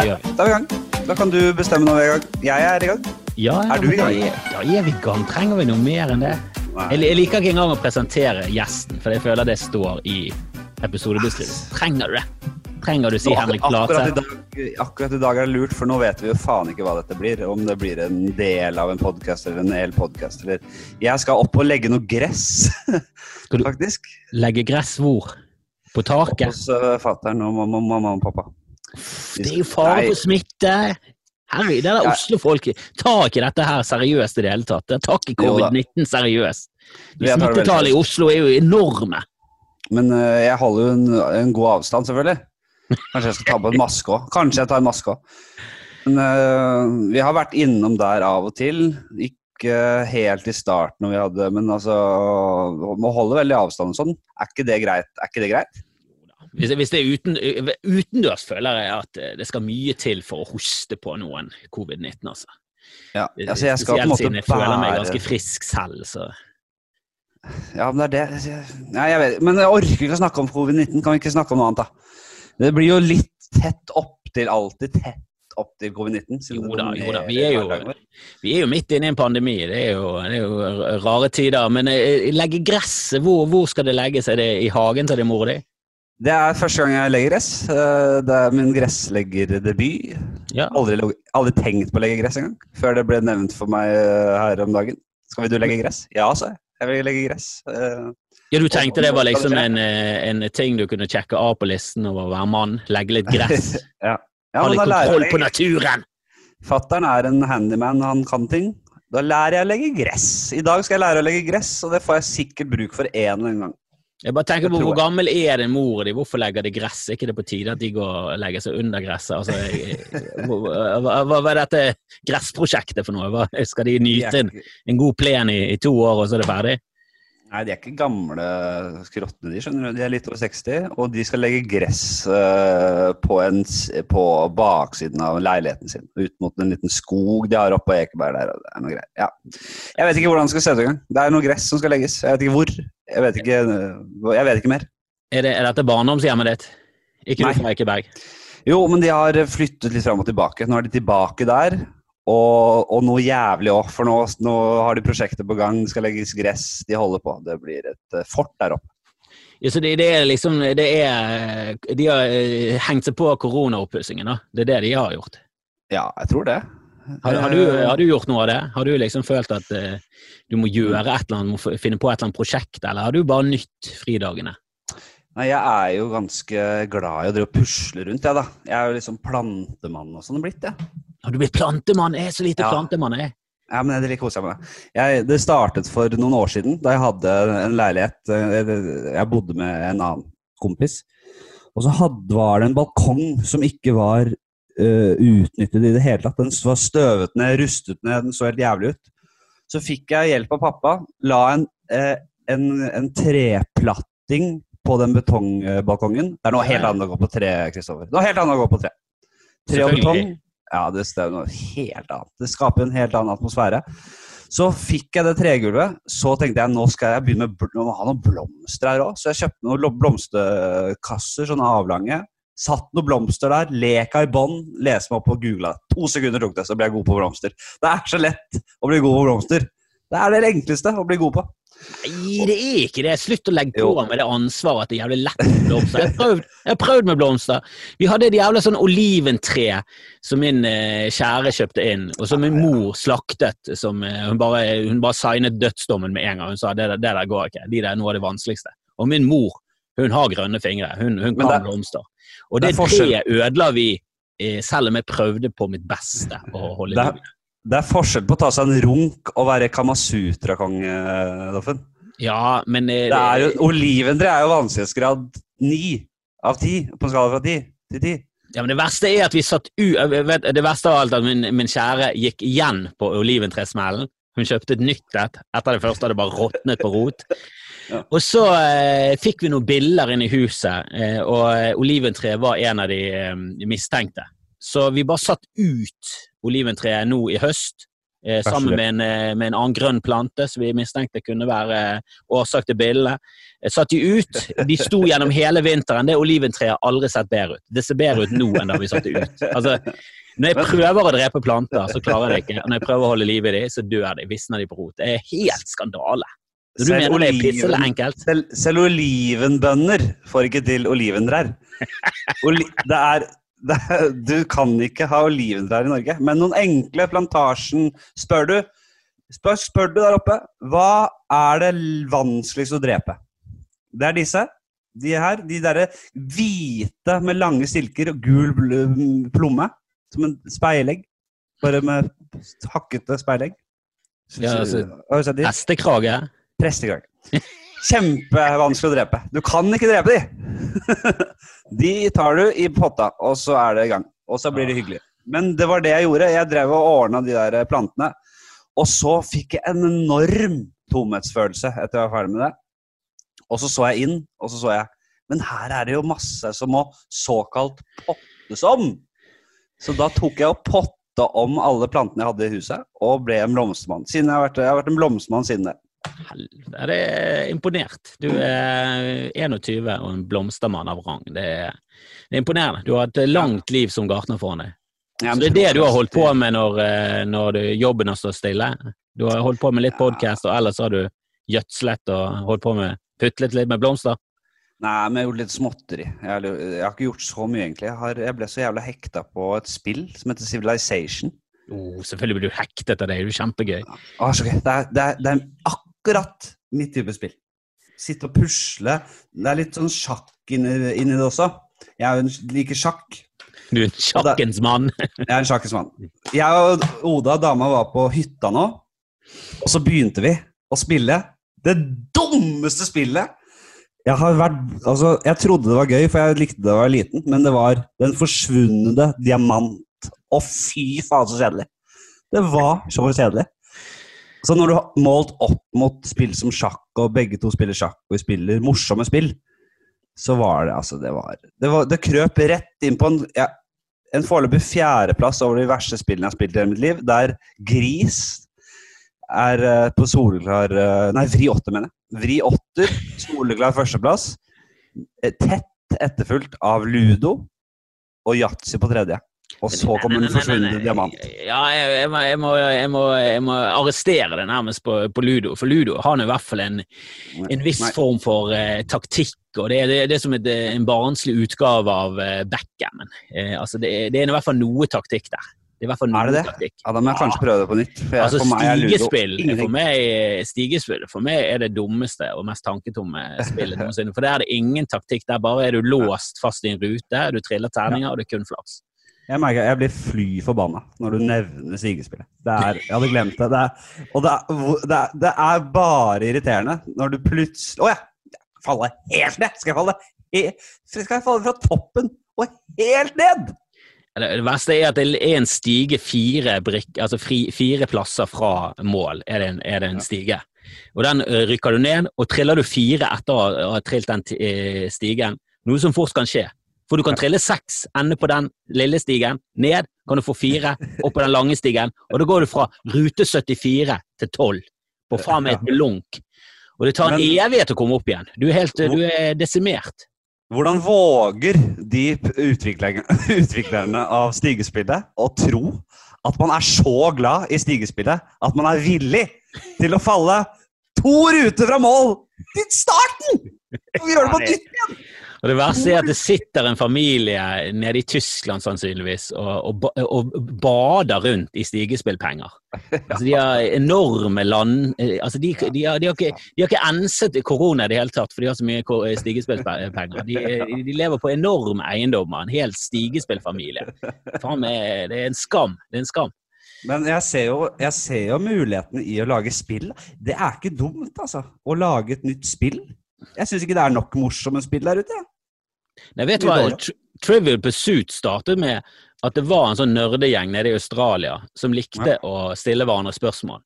Da, da er vi i gang. Da kan du bestemme når vi er i gang. Jeg er i gang. Ja, ja, Er du i gang? Da er vi i gang. Trenger vi noe mer enn det? Jeg, jeg liker ikke engang å presentere gjesten, for jeg føler det står i episodebeskrivelsen. Trenger du det? Trenger du si Henrik akkurat, Flatseth? dag, akkurat i dag er det lurt, for nå vet vi jo faen ikke hva dette blir. Om det blir en del av en podkast eller en hel podkast. Eller Jeg skal opp og legge noe gress, faktisk. legge gress hvor? På taket? hos uh, fatter'n og mamma og pappa. Det er jo fare for smitte! Herregud, det er Ja. Oslo-folket tar ikke dette her seriøst i det hele tatt. Det tar ikke covid-19 seriøst. De Smittetallene i Oslo er jo enorme. Men uh, jeg holder jo en, en god avstand, selvfølgelig. Kanskje jeg skal ta på en maske òg. Kanskje jeg tar en maske òg. Men uh, vi har vært innom der av og til. Ikke helt i starten når vi hadde Men altså Må holde veldig avstand og sånn. Er ikke det greit? Er ikke det greit? Hvis, hvis det er uten, utendørs, føler jeg at det skal mye til for å hoste på noen covid-19, altså. Ja, altså jeg skal på en måte bære jeg føler meg ganske frisk selv, så Ja, men det er det Nei, jeg vet Men jeg orker ikke å snakke om covid-19. Kan vi ikke snakke om noe annet, da? Det blir jo litt tett opptil alltid tett opp til covid-19. Jo da, jo da. Vi er jo, vi er jo midt inne i en pandemi. Det er jo, det er jo rare tider. Men eh, legge gresset, hvor, hvor skal det legges? Er det i hagen til din mor di? Det er første gang jeg legger gress. Eh, Det er min gressleggerdebut. Ja. Aldri, aldri tenkt på å legge gress engang, før det ble nevnt for meg eh, her om dagen. Skal vi du legge gress? Ja, sa jeg. Jeg vil legge gress. Eh, ja, du tenkte det var liksom en, en ting du kunne sjekke av på listen over å være mann? Legge litt gress? Ja, Ha litt kontroll på naturen? Fattern er en handyman, han kan ting. Da lærer jeg å legge gress. I dag skal jeg lære å legge gress, og det får jeg sikkert bruk for en eller annen gang. Jeg bare tenker på Hvor gammel er din mor di? Hvorfor legger de gress? Er ikke det på tide at de går og legger seg under gresset? Altså, hva, hva, er dette gressprosjektet for noe? Hva, skal de nyte en, en god plen i, i to år, og så er det ferdig? Nei, de er ikke gamle skrottene, de skjønner du. De er litt over 60, og de skal legge gress eh, på, en, på baksiden av leiligheten sin. Ut mot en liten skog de har oppe på Ekeberg der. og det er noe greier. Ja. Jeg vet ikke hvordan det skal se ut engang. Det er noe gress som skal legges. Jeg vet ikke hvor. Jeg vet ikke, eh, jeg vet ikke mer. Er, det, er dette barndomshjemmet ditt? Ikke du fra Ekeberg? Jo, men de har flyttet litt fram og tilbake. Nå er de tilbake der. Og, og noe jævlig òg, for nå, nå har de prosjekter på gang. Det skal legges gress. De holder på. Det blir et eh, fort der oppe. Ja, så det, det er liksom det er, De har eh, hengt seg på koronaoppussingen, da. Det er det de har gjort. Ja, jeg tror det. Har, har, du, Eh, har du gjort noe av det? Har du liksom følt at uh, du må gjøre et eller annet, må finne på et eller annet prosjekt, eller har du bare nytt fridagene? Nei, jeg er jo ganske glad i å drive og pusle rundt, jeg, da. Jeg er jo liksom plantemann og sånn blitt, jeg. Har du blitt plantemann? Jeg er så lite Ja. plantemann, jeg. Ja, men det koser jeg meg med. Jeg, det startet for noen år siden, da jeg hadde en leilighet. eh, Jeg bodde med en annen kompis. Og så hadde, var det en balkong som ikke var uh, utnyttet i det hele tatt. Den var støvet ned, rustet ned, den så helt jævlig ut. Så fikk jeg hjelp av pappa. La en, eh, en, en treplatting på den betongbalkongen. Det er noe helt annet å gå på tre, Kristoffer. Det er noe helt annet å gå på tre. Tre og betong. Ja, det er noe helt annet. Det skaper en helt annen atmosfære. Så fikk jeg det tregulvet. Så tenkte jeg nå skal jeg begynne med nå ha noen blomster her òg. Så jeg kjøpte noen blomsterkasser, sånne avlange. Satt noen blomster der, leka i bånn, leste meg opp og googla. To sekunder tok det, så ble jeg god på blomster. Det er så lett å bli god på blomster. Det er det enkleste å bli god på. Nei, det er ikke det. Slutt å legge på med det ansvaret at det er jævlig lett med blomster. Jeg har prøvd, jeg har prøvd med blomster. Vi hadde et jævla sånn oliventre som min eh, kjære kjøpte inn, og som min mor slaktet. Som, eh, hun, bare, hun bare signet dødsdommen med en gang. Hun sa det, det der går ikke. De der er noe av det vanskeligste. Og min mor hun har grønne fingre. Hun, hun kan det- blomster. Og det det, treet ødela vi, eh, selv om jeg prøvde på mitt beste å holde Det er. Det er forskjell på å ta seg en runk og være Kamasutra-konge, Doffen. Ja, men eh, Det er jo, Olivendre er jo vanskelighetsgrad ni av ti på en skala fra ti til ti. Ja, men Det verste er at vi satt u... Vet, det verste av alt at min, min kjære gikk igjen på oliventresmellen. Hun kjøpte et nytt et. Etter det første hadde det bare råtnet på rot. Ja. Og så eh, fikk vi noen bilder inn i huset, eh, og eh, oliventreet var en av de eh, mistenkte. Så vi bare satt ut oliventreet nå i høst eh, sammen med en, eh, med en annen grønn plante som vi mistenkte kunne være eh, årsak til billene. Eh, Satt de ut. De sto gjennom hele vinteren. Det oliventreet har aldri sett bedre ut. Det ser bedre ut nå enn da vi satte ut. Altså, når jeg prøver å drepe planter, så klarer jeg det ikke. Når jeg prøver å holde liv i dem, så dør de. Visner de på rot. Det er helt skandale. Du Selv mener det er oliven- pisselig enkelt? Selv, selv olivenbønder får ikke til oliventrær. Oli det er, det du kan ikke ha oliventrær i Norge. Men noen enkle plantasjen Spør du spør, spør du der oppe hva er det vanskeligst å drepe? Det er disse. De her. De derre hvite med lange stilker og gul plomme. Som en speilegg. Bare med hakkete speilegg. Ja, altså-? Hestekrage? Prestekrage. Kjempevanskelig å drepe. Du kan ikke drepe de! de tar du i potta, og så er det i gang. Og så blir det hyggelig. Men det var det jeg gjorde. Jeg drev og ordna de der plantene. Og så fikk jeg en enorm tomhetsfølelse etter jeg var ferdig med det. Og så så jeg inn, og så så jeg Men her er det jo masse som må såkalt pottes om! Så da tok jeg og potta om alle plantene jeg hadde i huset, og ble en blomstermann. Siden jeg har vært, jeg har vært en blomstermann siden det. Helvete, det er imponert. Du er 21 og en blomstermann av rang. Det er, det er imponerende. Du har et langt liv som gartner foran deg. Ja, Så det er det du har holdt på med når, eh, når du, jobben har stått stille? Du har holdt på med litt podkast, og ellers har du gjødslet og holdt på med putlet litt med blomster? Nei, men jeg har gjort litt småtteri. Jeg har, jeg har ikke gjort så mye, egentlig. Jeg, har, jeg ble så jævla hekta på et spill som heter Civilization. Oh, selvfølgelig blir du hektet av det, det er jo kjempegøy. Det, er, det, er, det er akkurat mitt type spill. Sitte og pusle. Det er litt sånn sjakk inni, inni det også. Jeg er jo en- liker sjakk. Du er en sjakkens mann. Jeg er en sjakkens mann. Jeg og Oda, dama, var på hytta nå, og så begynte vi å spille det dummeste spillet. Jeg har vært, altså, jeg trodde det var gøy, for jeg likte det da jeg var liten, men det var Den forsvunne diamant. Å, fy faen, så kjedelig. Det var så kjedelig. Så når du har målt opp mot spill som sjakk, og begge to spiller sjakk, og vi spiller morsomme spill, så var det altså Det var Det, var, det krøp rett inn på en ja, en foreløpig fjerdeplass over de verste spillene jeg har spilt i mitt liv, der Gris er eh, på soleklar eh, Nei, Vri åtter, mener jeg. Vri åtter, soleklar førsteplass. Eh, Tett etterfulgt av Ludo og Yatzy på tredje. Og så kommer den forsvunne diamant. Ja, jeg, jeg, må, jeg, må, jeg, må, arrestere det nærmest på, på Ludo, for Ludo har nå i hvert fall en, en viss Nei. form for uh, taktikk, og det, det, det er som et, eh, en barnslig utgave av uh, backgammon. Uh, altså det, det er i hvert fall noe taktikk der. Det er Er det det? taktikk. Ja, Da må jeg kanskje prøve det på nytt. For Altså for stigespill for meg, stigespill for meg er det dummeste og mest tanketomme spillet noensinne. For der er det ingen taktikk. Der bare er du låst fast i en rute, du triller terninger, og det er kun flaks. Jeg merker jeg blir fly forbanna når du nevner stigespillet. Det er, jeg hadde glemt det. det er, og det er, det, er, det er bare irriterende når du plutselig Å ja! Falle helt ned! Skal jeg falle Skal jeg falle fra toppen og helt ned? Det, verste er at det er en stige fire, brikk, altså fri, fire plasser fra mål. Er det en, er det en stige. Og Den rykker du ned, og triller du fire etter å ha- ha trilt den eh, stigen, noe som fort kan skje. For du kan trille seks, ende på den lille stigen, ned kan du få fire, opp på den lange stigen, og da går du fra rute 74 til 12 på faen meg et blunk. Og det tar en Men- evighet å komme opp igjen. Du er, helt, du er desimert. Hvordan våger de utviklerne, av stigespillet å tro at man er så glad i stigespillet at man er villig til å falle to ruter fra mål til starten? Vi gjør det på nytt igjen! Og Det verste er at det sitter en familie nede i Tyskland sannsynligvis og, og, og bader rundt i stigespillpenger. Altså, de har enorme land... eh, Altså, de, de, har, de, har ikke, de har ikke enset korona i det hele tatt, for de har så mye stigespillpenger. De, eh, de lever på enorme eiendommer, en hel stigespillfamilie. Det er en skam. Det er en skam. Men jeg ser, jo, jeg ser jo muligheten i å lage spill. Det er ikke dumt, altså. Å lage et nytt spill. Jeg syns ikke det er nok morsomme spill der ute. Nei, vet hva? Tri- Trivial Pursuit startet med at det var en sånn nerdegjeng nede i Australia som likte å stille hverandre spørsmål.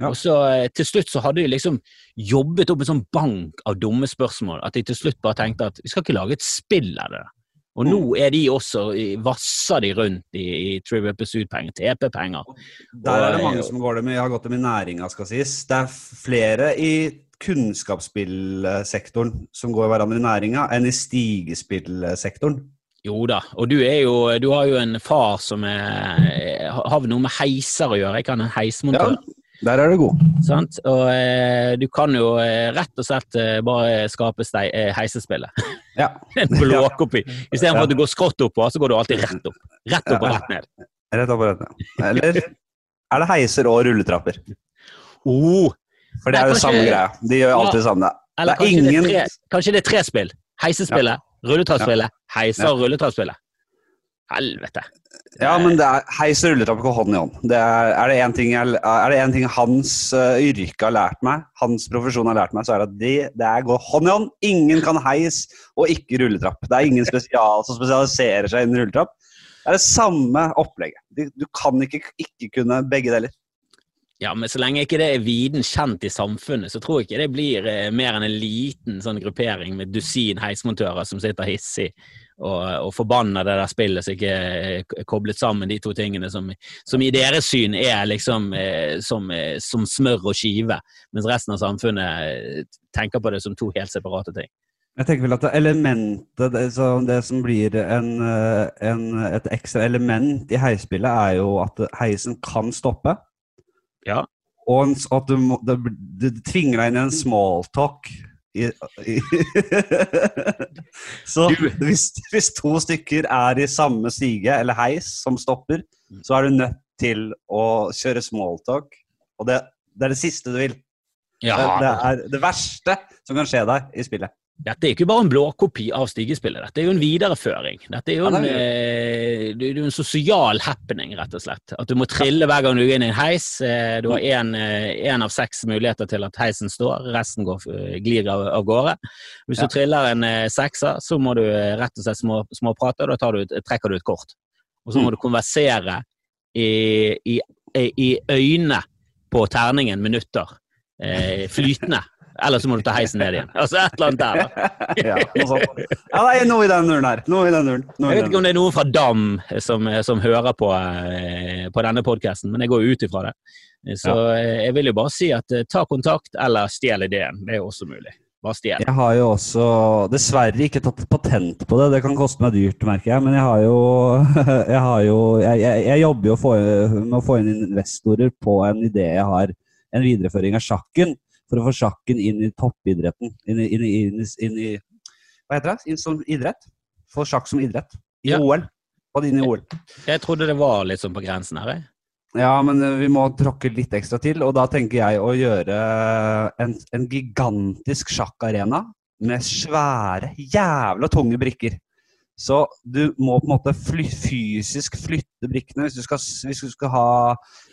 Ja. Og så eh, til slutt så hadde de liksom jobbet opp en sånn bank av dumme spørsmål at de til slutt bare tenkte at vi skal ikke lage et spill av det. Og nå er de også vasser de rundt i, i Trivial Pursuit-penger, TP-penger. Der er det mange som går det med, har gått dem i næringa, skal sies. Det er flere i kunnskapsspillsektoren som går hverandre i næringa, enn i stigespillsektoren. Jo da, og du er jo Du har jo en far som er, har noe med heiser å gjøre. Ikke han en heismontør. der er du god. Sant? Og eh, du kan jo eh, rett og slett eh, bare skape stei, heisespillet. Ja. En blåkopi. Istedenfor at du går skrått oppå, så går du alltid rett opp. Rett opp og rett ned. Rett opp og rett ned. Eller er det heiser og rulletrapper? Oh, For det er jo kanskje- samme greia. De gjør alltid samme. Det er ingen- det er tre, kanskje det er tre spill. Heisespillet, rulletrappspillet, heiser Ja. rulletrappspillet. Helvete. Ja, men det er heis og rulletrapp går hånd i hånd. Det er, er det én ting, jeg- det en ting hans uh, yrke har lært meg, hans profesjon har lært meg, så er det at det, det går hånd i hånd. Ingen kan heis og ikke rulletrapp. Det er ingen spesial som spesialiserer seg innen rulletrapp. Det er det samme opplegget. Du, du kan ikke ikke kunne begge deler. Ja, men så lenge ikke det er viden kjent i samfunnet, så tror jeg ikke det blir eh, mer enn en liten sånn gruppering med dusin heismontører som sitter hissig og, og forbanner det der spillet som ikke er koblet sammen, de to tingene som, som i deres syn er liksom eh, som, eh, som smør og skive, mens resten av samfunnet eh, tenker på det som to helt separate ting. Jeg tenker vel at elementet, det, som blir en, eh, en, et ekstra element i heisspillet, er jo at heisen kan stoppe. Ja. Og at du, må, det, det tvinger deg inn i en smalltalk. I, i så hvis, hvis to stykker er i samme stige eller heis som stopper, så er du nødt til å kjøre smalltalk. Og det, det er det siste du vil. Ja, Det, det er det verste som kan skje deg i spillet. Dette er ikke bare en blåkopi av stigespillet, dette er jo en videreføring. Dette er jo en, det eh, det er jo en sosial happening, rett og slett. At du må trille hver gang du går inn i en heis. Eh, Du har én av seks muligheter til at heisen står, resten går, eh, glir av, av gårde. Hvis Ja. du triller en eh, sekser, så må du eh, rett og slett små, småprate, og da tar du, trekker du et kort. Og så må Mm. du konversere i, i, i øynene på terningen minutter. Eh, flytende. Eller så må du ta heisen ned igjen. Altså et eller annet der. da. ja, noe sånt. Ja, noe i den duren her. Noe i den duren. Jeg vet ikke om det er noen fra DAM som, som hører på, eh, på denne podkasten, men jeg går jo ut ifra det. Så eh, jeg vil jo bare si at eh, ta kontakt eller stjel ideen. Det er jo også mulig. Bare stjel. Jeg har jo også dessverre ikke tatt patent på det. Det kan koste meg dyrt, merker jeg. Men jeg har jo Jeg, har jo, jeg, jeg, jeg jobber jo for, med å få inn investorer på en idé jeg har. En videreføring av sjakken. For å få sjakken inn i toppidretten. Inn i, inn i, inn i, Hva heter det? Inn som idrett. Få sjakk som idrett. I Ja. OL. Få det inn i OL. Jeg trodde det var litt sånn på grensen her. Jeg. Ja, men eh, vi må tråkke litt ekstra til, og da tenker jeg å gjøre en, en gigantisk sjakkarena med svære, jævla tunge brikker. Så du må på en måte fly, fysisk flytte brikkene. Hvis du skal, hvis du skal ha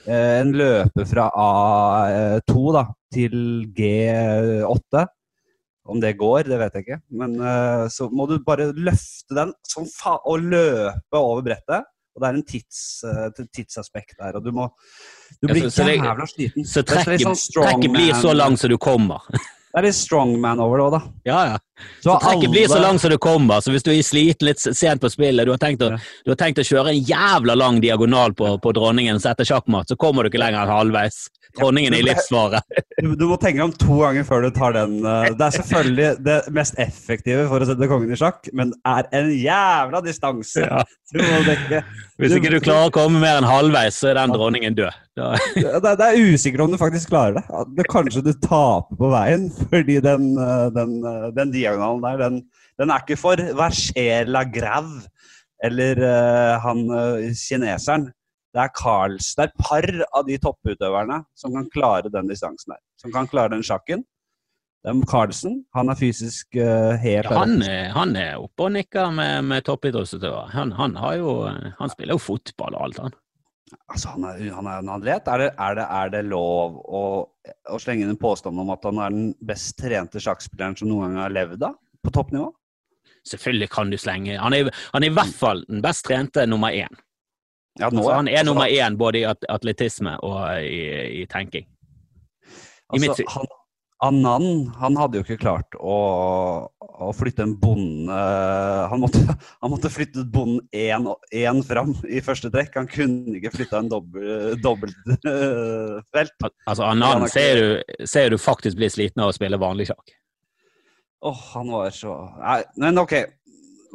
eh, en løper fra A2 da, til G8 Om det går, det vet jeg ikke. Men eh, så må du bare løfte den som fa og løpe over brettet. Og det er en tids, eh, tidsaspekt der, og du må Du Ja, blir så- så det- jævla sliten. Så trekket, sånn blir så langt som du kommer. Det er litt strongman over det òg, da. Ja, ja. Så Så trekket alle- blir så langt som du kommer. Så hvis du er sliten litt sent på spillet, du har tenkt å, Ja. du har tenkt å kjøre en jævla lang diagonal på, på dronningen sette sjakkmatt, så kommer du ikke lenger enn halvveis. Dronningen i livsfare. Du, du må tenke om to ganger før du tar den. eh, Det er selvfølgelig det mest effektive for å sette kongen i sjakk, men er en jævla distanse Ja. du må dekke. Hvis ikke du klarer å komme mer enn halvveis, så er den dronningen død. Da, Det, det er usikkert om du faktisk klarer det. Det kanskje du taper på veien, fordi den, eh, den, eh, den diagonalen der, den, den er ikke for verser la grave eller han kineseren. Det er Carls, det er par av de topputøverne som kan klare den distansen der. Som kan klare den sjakken. Det er Carlsen. Han er fysisk uh, helt ja, han, er- han er oppe og nikker med, med toppidrettsutøvere. Han, han, han spiller jo fotball og alt, han. Altså, han er, han er en atlet. Er det, er det, er det lov å, å slenge inn en påstand om at han er den best trente sjakkspilleren som noen gang har levd av? På toppnivå? Selvfølgelig kan du slenge Han er, han er i hvert fall den best trente nummer én. Ja, nå, han er Altså, nummer én både i atletisme og i, i tenking. I altså, han, Anand han hadde jo ikke klart å, å flytte en bonde han måtte, han måtte flytte bonden én fram i første trekk. Han kunne ikke flytta en dobbeltfelt. Dobbelt, altså Anand ser, du, ser du faktisk blir sliten av å spille vanlig sjakk. Åh, oh, han var så Nei, men ok.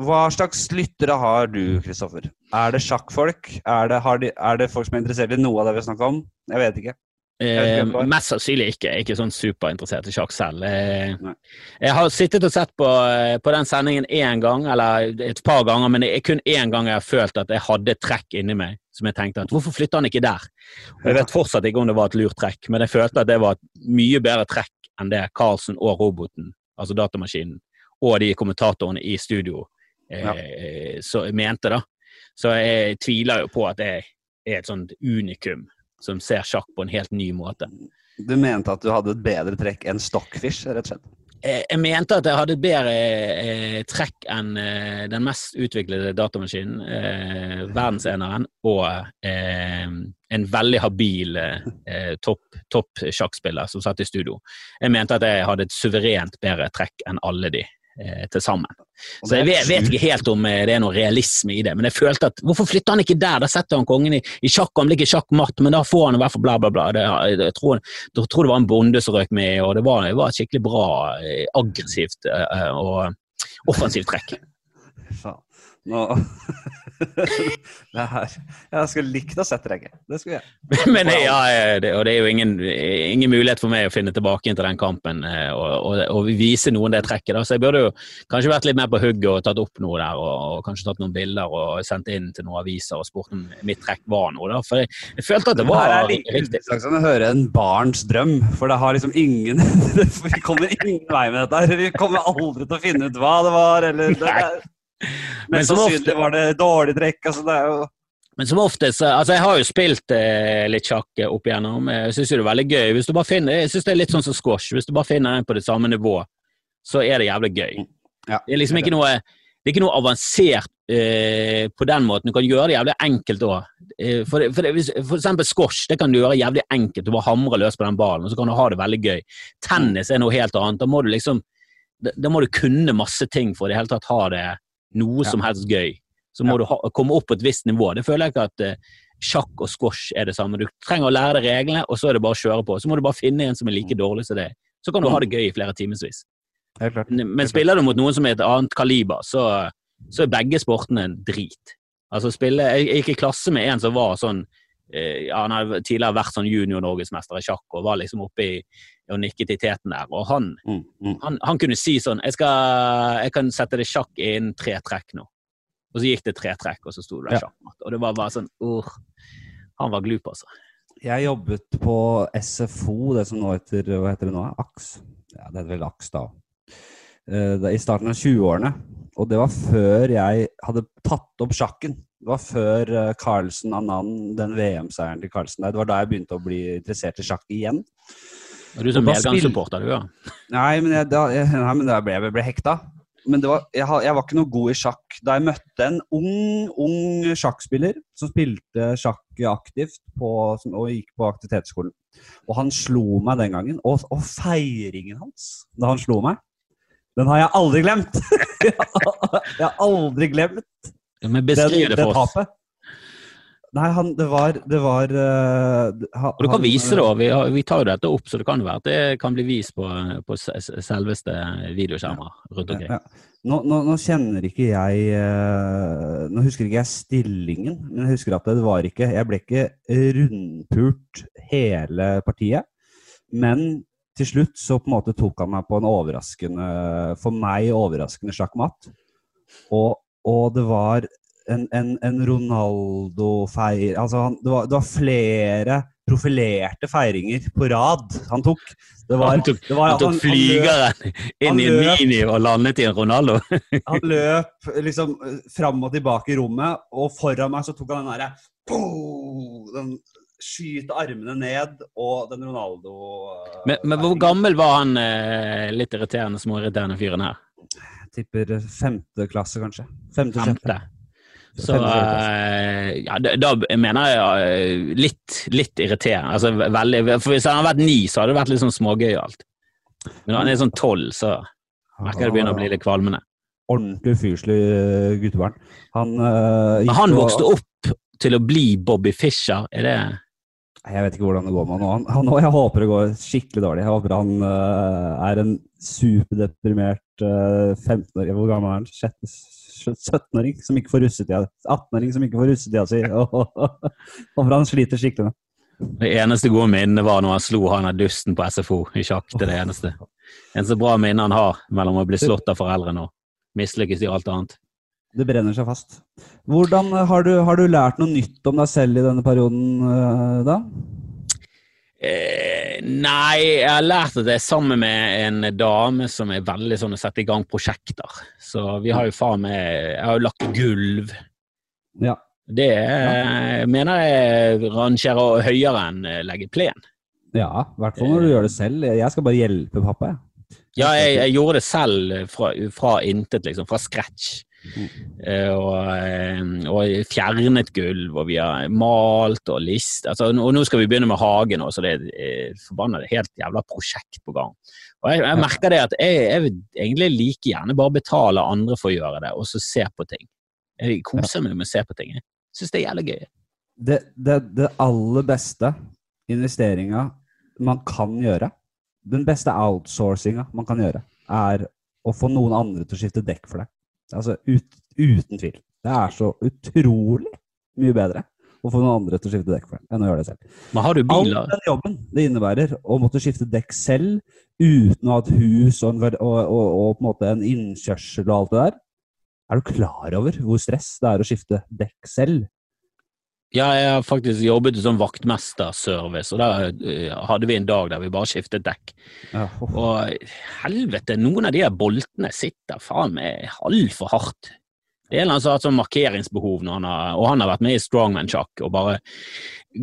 Hva slags lyttere har du, Kristoffer? Er det sjakkfolk? Er det, de, er det, folk som er interessert i noe av det vi har snakka om? Jeg vet ikke. Eh, mest sannsynlig ikke. Jeg er ikke sånn superinteressert i sjakk selv. Jeg, jeg har sittet og sett på, eh, på den sendingen én gang, eller et par ganger, men det er kun én gang jeg har følt at jeg hadde trekk inni meg som jeg tenkte at hvorfor flytter han ikke der? Og jeg vet fortsatt ikke om det var et lurt trekk, men jeg følte at det var et mye bedre trekk enn det Carlsen og roboten, altså datamaskinen, og de kommentatorene i studio ja. Eh, så mente, da. Så jeg tviler jo på at jeg er et sånt unikum som ser sjakk på en helt ny måte. Du mente at du hadde et bedre trekk enn Stockfish, rett og slett? Eh, jeg mente at jeg hadde et bedre eh, trekk enn eh, den mest utviklede datamaskinen, eh, verdenseneren, og eh, en veldig habil topp top sjakkspiller som satt i studio. Jeg mente at jeg hadde et suverent bedre trekk enn alle de eh, til sammen. Så jeg vet, vet, ikke helt om eh, det er noe realisme i det, men jeg følte at hvorfor flytter han ikke der? Da setter han kongen i, i sjakk, han blir ikke sjakkmatt, men da får han i hvert fall bla, bla, bla. Det, jeg, tror, jeg, tror, det var en bonde som røk med, og det var, det var et skikkelig bra, eh, aggressivt eh, og offensivt trekk. Nå det her. Jeg skulle likt å sette deg Det skulle jeg. Men ja, det, og det er jo ingen, ingen, mulighet for meg å finne tilbake inn til den kampen eh, og, og, og vise noen det trekket. Da. Så jeg burde jo kanskje vært litt mer på hugget og tatt opp noe der, og, og, kanskje tatt noen bilder og sendt inn til noen aviser og spurt om mitt trekk var noe. Da. For jeg, jeg følte at det var det er like riktig. Som å høre en barns drøm, for det har liksom ingen Vi kommer ingen vei med dette. Vi kommer aldri til å finne ut hva det var, eller det men som ofte var det dårlig trekk. Altså det er jo men som oftest, altså Jeg har jo spilt eh, litt sjakk opp igjennom. Jeg syns det er veldig gøy. Hvis du bare finner, jeg synes det er litt sånn som squash. Hvis du bare finner en på det samme nivå, så er det jævlig gøy. Mm. Ja, det er liksom ikke noe, det er ikke noe avansert eh, på den måten. Du kan gjøre det jævlig enkelt òg. Eh, for, for, for, eksempel squash det kan du gjøre jævlig enkelt. Du bare hamrer løs på den ballen, og så kan du ha det veldig gøy. Tennis er noe helt annet. Da må du liksom da må du kunne masse ting for i det hele tatt ha det noe ja. som helst gøy, så må ja. du ha, komme opp på et visst nivå. Det føler jeg ikke at uh, sjakk og squash er det samme. Du trenger å lære deg reglene, og så er det bare å kjøre på. Så må du bare finne en som er like mm. dårlig som deg. Så kan du ha det gøy i flere timevis. Men, men spiller du mot noen som er et annet kaliber, så, så er begge sportene en drit. Altså spille, Jeg gikk i klasse med en som var sånn eh, ja, Han hadde tidligere vært sånn junior-norgesmester i sjakk og var liksom oppe i og nikket i teten der. Og han, mm, mm. han, han kunne si sånn jeg, skal, jeg, kan sette det sjakk innen tre trekk nå. Og så gikk det tre trekk, og så sto det der ja. sjakkmatt. Og det var bare sånn uh, Han var glup, altså. Jeg jobbet på SFO, det som nå heter Hva heter det nå? AKS? Ja, det heter vel AKS da. Uh, I starten av 20-årene. Og det var før jeg hadde tatt opp sjakken. Det var før uh, Carlsen Anand, den VM-seieren til Carlsen der. Det var da jeg begynte å bli interessert i sjakk igjen. Og du som medgangssupporter, du, ja? Nei, men, jeg, da, jeg, nei, men da ble jeg ble hekta. Men var, jeg, jeg, var ikke noe god i sjakk da jeg møtte en ung, ung sjakkspiller som spilte sjakk aktivt på, som, og gikk på aktivitetsskolen. Og han slo meg den gangen. Og, og feiringen hans da han slo meg, den har jeg aldri glemt! jeg har aldri glemt Men beskriv det for oss. Nei, han, det var, det var uh, han, Du kan vise det òg. Vi, vi, tar jo dette opp, så det kan jo være at det kan bli vist på, på selveste videoskjermer rundt omkring. Ja, ja. Nå, nå, nå, kjenner ikke jeg uh, Nå husker ikke jeg stillingen, men jeg husker at det var ikke Jeg ble ikke rundpult hele partiet, men til slutt så på en måte tok han meg på en overraskende For meg overraskende sjakkmatt. Og, og det var en, en, en Ronaldo-feir altså det, var, det, var, flere profilerte feiringer på rad han tok. Var, han tok, var, han tok flygeren inn i en mini og landet i en Ronaldo? han løp liksom fram og tilbake i rommet, og foran meg så tok han den derre Den skyter armene ned, og den Ronaldo Men, men hvor gammel var han uh, litt irriterende, småirriterende fyren her? Jeg tipper femte klasse, kanskje. Femte, femte. Så uh, ja, da mener jeg uh, litt, litt irriterende. Altså, veldig, for hvis han hadde vært ni, så hadde det vært litt sånn smågøyalt. Men når han er sånn tolv, så merker jeg det begynner å bli litt kvalmende. Ordentlig fyrslig guttebarn. Han, Men han vokste opp til å bli Bobby Fischer, er det Jeg vet ikke hvordan det går med han nå. Jeg håper det går skikkelig dårlig. Jeg håper han uh, er en superdeprimert uh, 15-åring Hvor gammel er han? 17-åring som ikke får russetida 18-åring som ikke får russetida si. Håper han sliter skikkelig med Det eneste gode minnet var når han slo han av dusten på SFO i sjakk. Det er det eneste. Eneste bra minne han har mellom å bli slått av foreldrene og mislykkes i alt annet. Det brenner seg fast. Hvordan eh, har, du, har du lært noe nytt om deg selv i denne perioden, eh, da? Eh, nei, jeg har lært at jeg er sammen med en dame som er veldig sånn å sette i gang prosjekter. Så vi har jo faen meg Jeg har jo lagt gulv. Ja. Det ja. mener jeg rangerer høyere enn eh, legge plen. Ja, i hvert fall når du gjør det selv. Jeg skal bare hjelpe pappa, jeg. Ja, jeg, jeg gjorde det selv fra, fra intet, liksom. Fra scratch. Eh, og, eh, og fjernet gulv, og vi har malt og list. Altså, og nå skal vi begynne med hagen òg, så det er et forbanna helt jævla prosjekt på gang. Og jeg, jeg merker det at jeg, jeg vil egentlig like gjerne bare betale andre for å gjøre det, og så se på ting. Jeg koser meg med å se på ting. Jeg syns det er jævlig gøy. Det, det, det aller beste investeringa man kan gjøre, den beste outsourcinga man kan gjøre, er å få noen andre til å skifte dekk for deg. Altså ut, uten tvil. Det er så utrolig mye bedre å få noen andre til å skifte dekk for enn å gjøre det selv. Men har du bil, All den jobben det innebærer å måtte skifte dekk selv uten å ha et hus og, en, og, og, og på en måte en innkjørsel og alt det der, er du klar over hvor stress det er å skifte dekk selv? Ja, jeg har faktisk jobbet som vaktmesterservice, og der eh, hadde vi en dag der vi bare skiftet dekk. Ja. Og helvete, noen av de her boltene sitter faen meg altfor hardt. Det er en som har hatt sånn markeringsbehov, han har, og han har vært med i strongman-sjakk og bare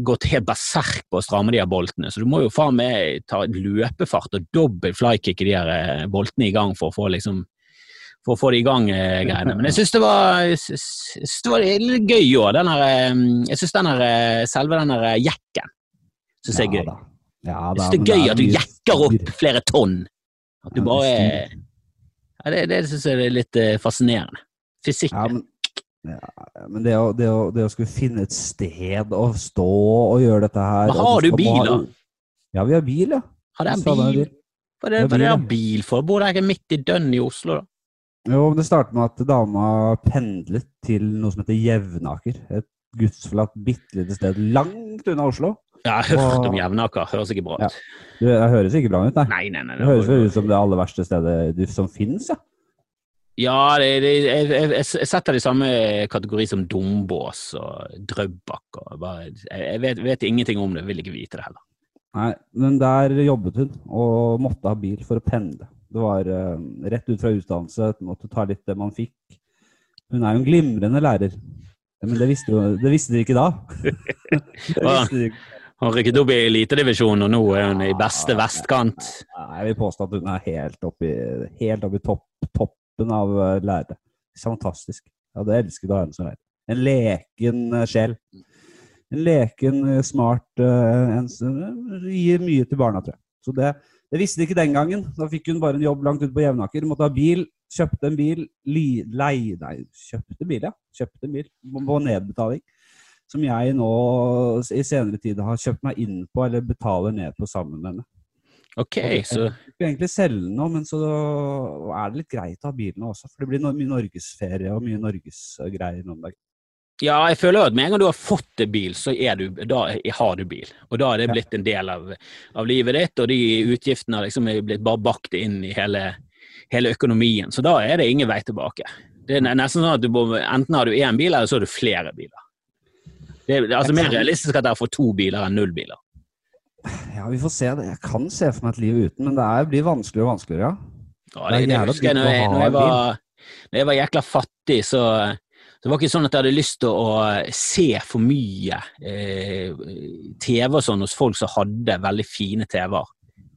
gått helt berserk på å stramme de her boltene. Så du må jo faen meg ta løpefart og dobbel flykick i de her eh, boltene i gang for å få liksom for å få det i gang eh, greiene. Men jeg syns det det var litt gøy òg. Eh, Jeg syns eh, selve den eh, jekken synes jeg er gøy. Ja, Jeg syns det er gøy at du jekker opp flere tonn. At du bare ja, Det, det syns jeg er litt fascinerende. Fysikk. Ja, men, det, å, det, å, det å skulle finne et sted å stå og gjøre dette her Men har du bil, da? Ja, vi har bil, ja. Har du bil? bil. Hva er det, er jeg har bil for? Bor dere ikke midt i dønn i Oslo, da? Jo, Det startet med at dama pendlet til noe som heter Jevnaker. Et gudsforlatt bitte lite sted langt unna Oslo. Jeg har hørt om Jevnaker. Høres ikke bra ut. Det det høres ikke bra ut, nei. Nei, nei, nei. Det høres ut som det aller verste stedet som finnes, ja. Ja, det, det, jeg, jeg, jeg setter det i samme kategori som Dombås og Drøbak. Og bare, jeg vet, vet ingenting om det, vil ikke vite det heller. Nei, men der jobbet hun, og måtte ha bil for å pendle. Det var uh, rett ut fra utdannelse, måtte ta litt det man fikk. Hun er jo en glimrende lærer. Men det visste, jo, det visste de ikke da. de ikke. Hun rykket opp i elitedivisjonen, og nå er hun i beste vestkant. Jeg vil påstå at hun er helt oppe i, helt oppe i topp, toppen av eh, lærere. Fantastisk. Jeg hadde elsket å ha henne som lærer. En leken eh, sjel. En leken, smart en gir mye til barna, tror jeg. Så det, det visste de ikke den gangen. Da fikk hun bare en jobb langt ute på Jevnaker. Måtte ha bil. Kjøpte en bil. Li, lei, nei, kjøpte bil, ja. Kjøpte en bil på nedbetaling. Som jeg nå i senere tid har kjøpt meg inn på, eller betaler ned på sammen med henne. Ok, så Jeg skulle egentlig selge den nå, men så er det litt greit å ha bilen også. For det blir mye norgesferie og mye norgesgreier noen dager. Ja, jeg føler jo at med en gang du har fått en bil, så du, da har du bil. Og da er det blitt en del av, av livet ditt, og de utgiftene har liksom blitt bare bakt inn i hele, hele økonomien. Så da er det ingen vei tilbake. Det er nesten sånn at du må, enten har du én bil, eller så har du flere biler. Det er altså mer realistisk at dere får to biler enn null biler. Ja, vi får se. det. Jeg kan se for meg et liv uten, men det er, blir vanskeligere og vanskeligere. ja. Ja, Det det, det jævla husker jeg når jeg, når jeg, var, når jeg var jækla fattig, så så det var ikke sånn at jeg hadde lyst til å se for mye eh, TV og sånn hos folk som hadde veldig fine TV-er.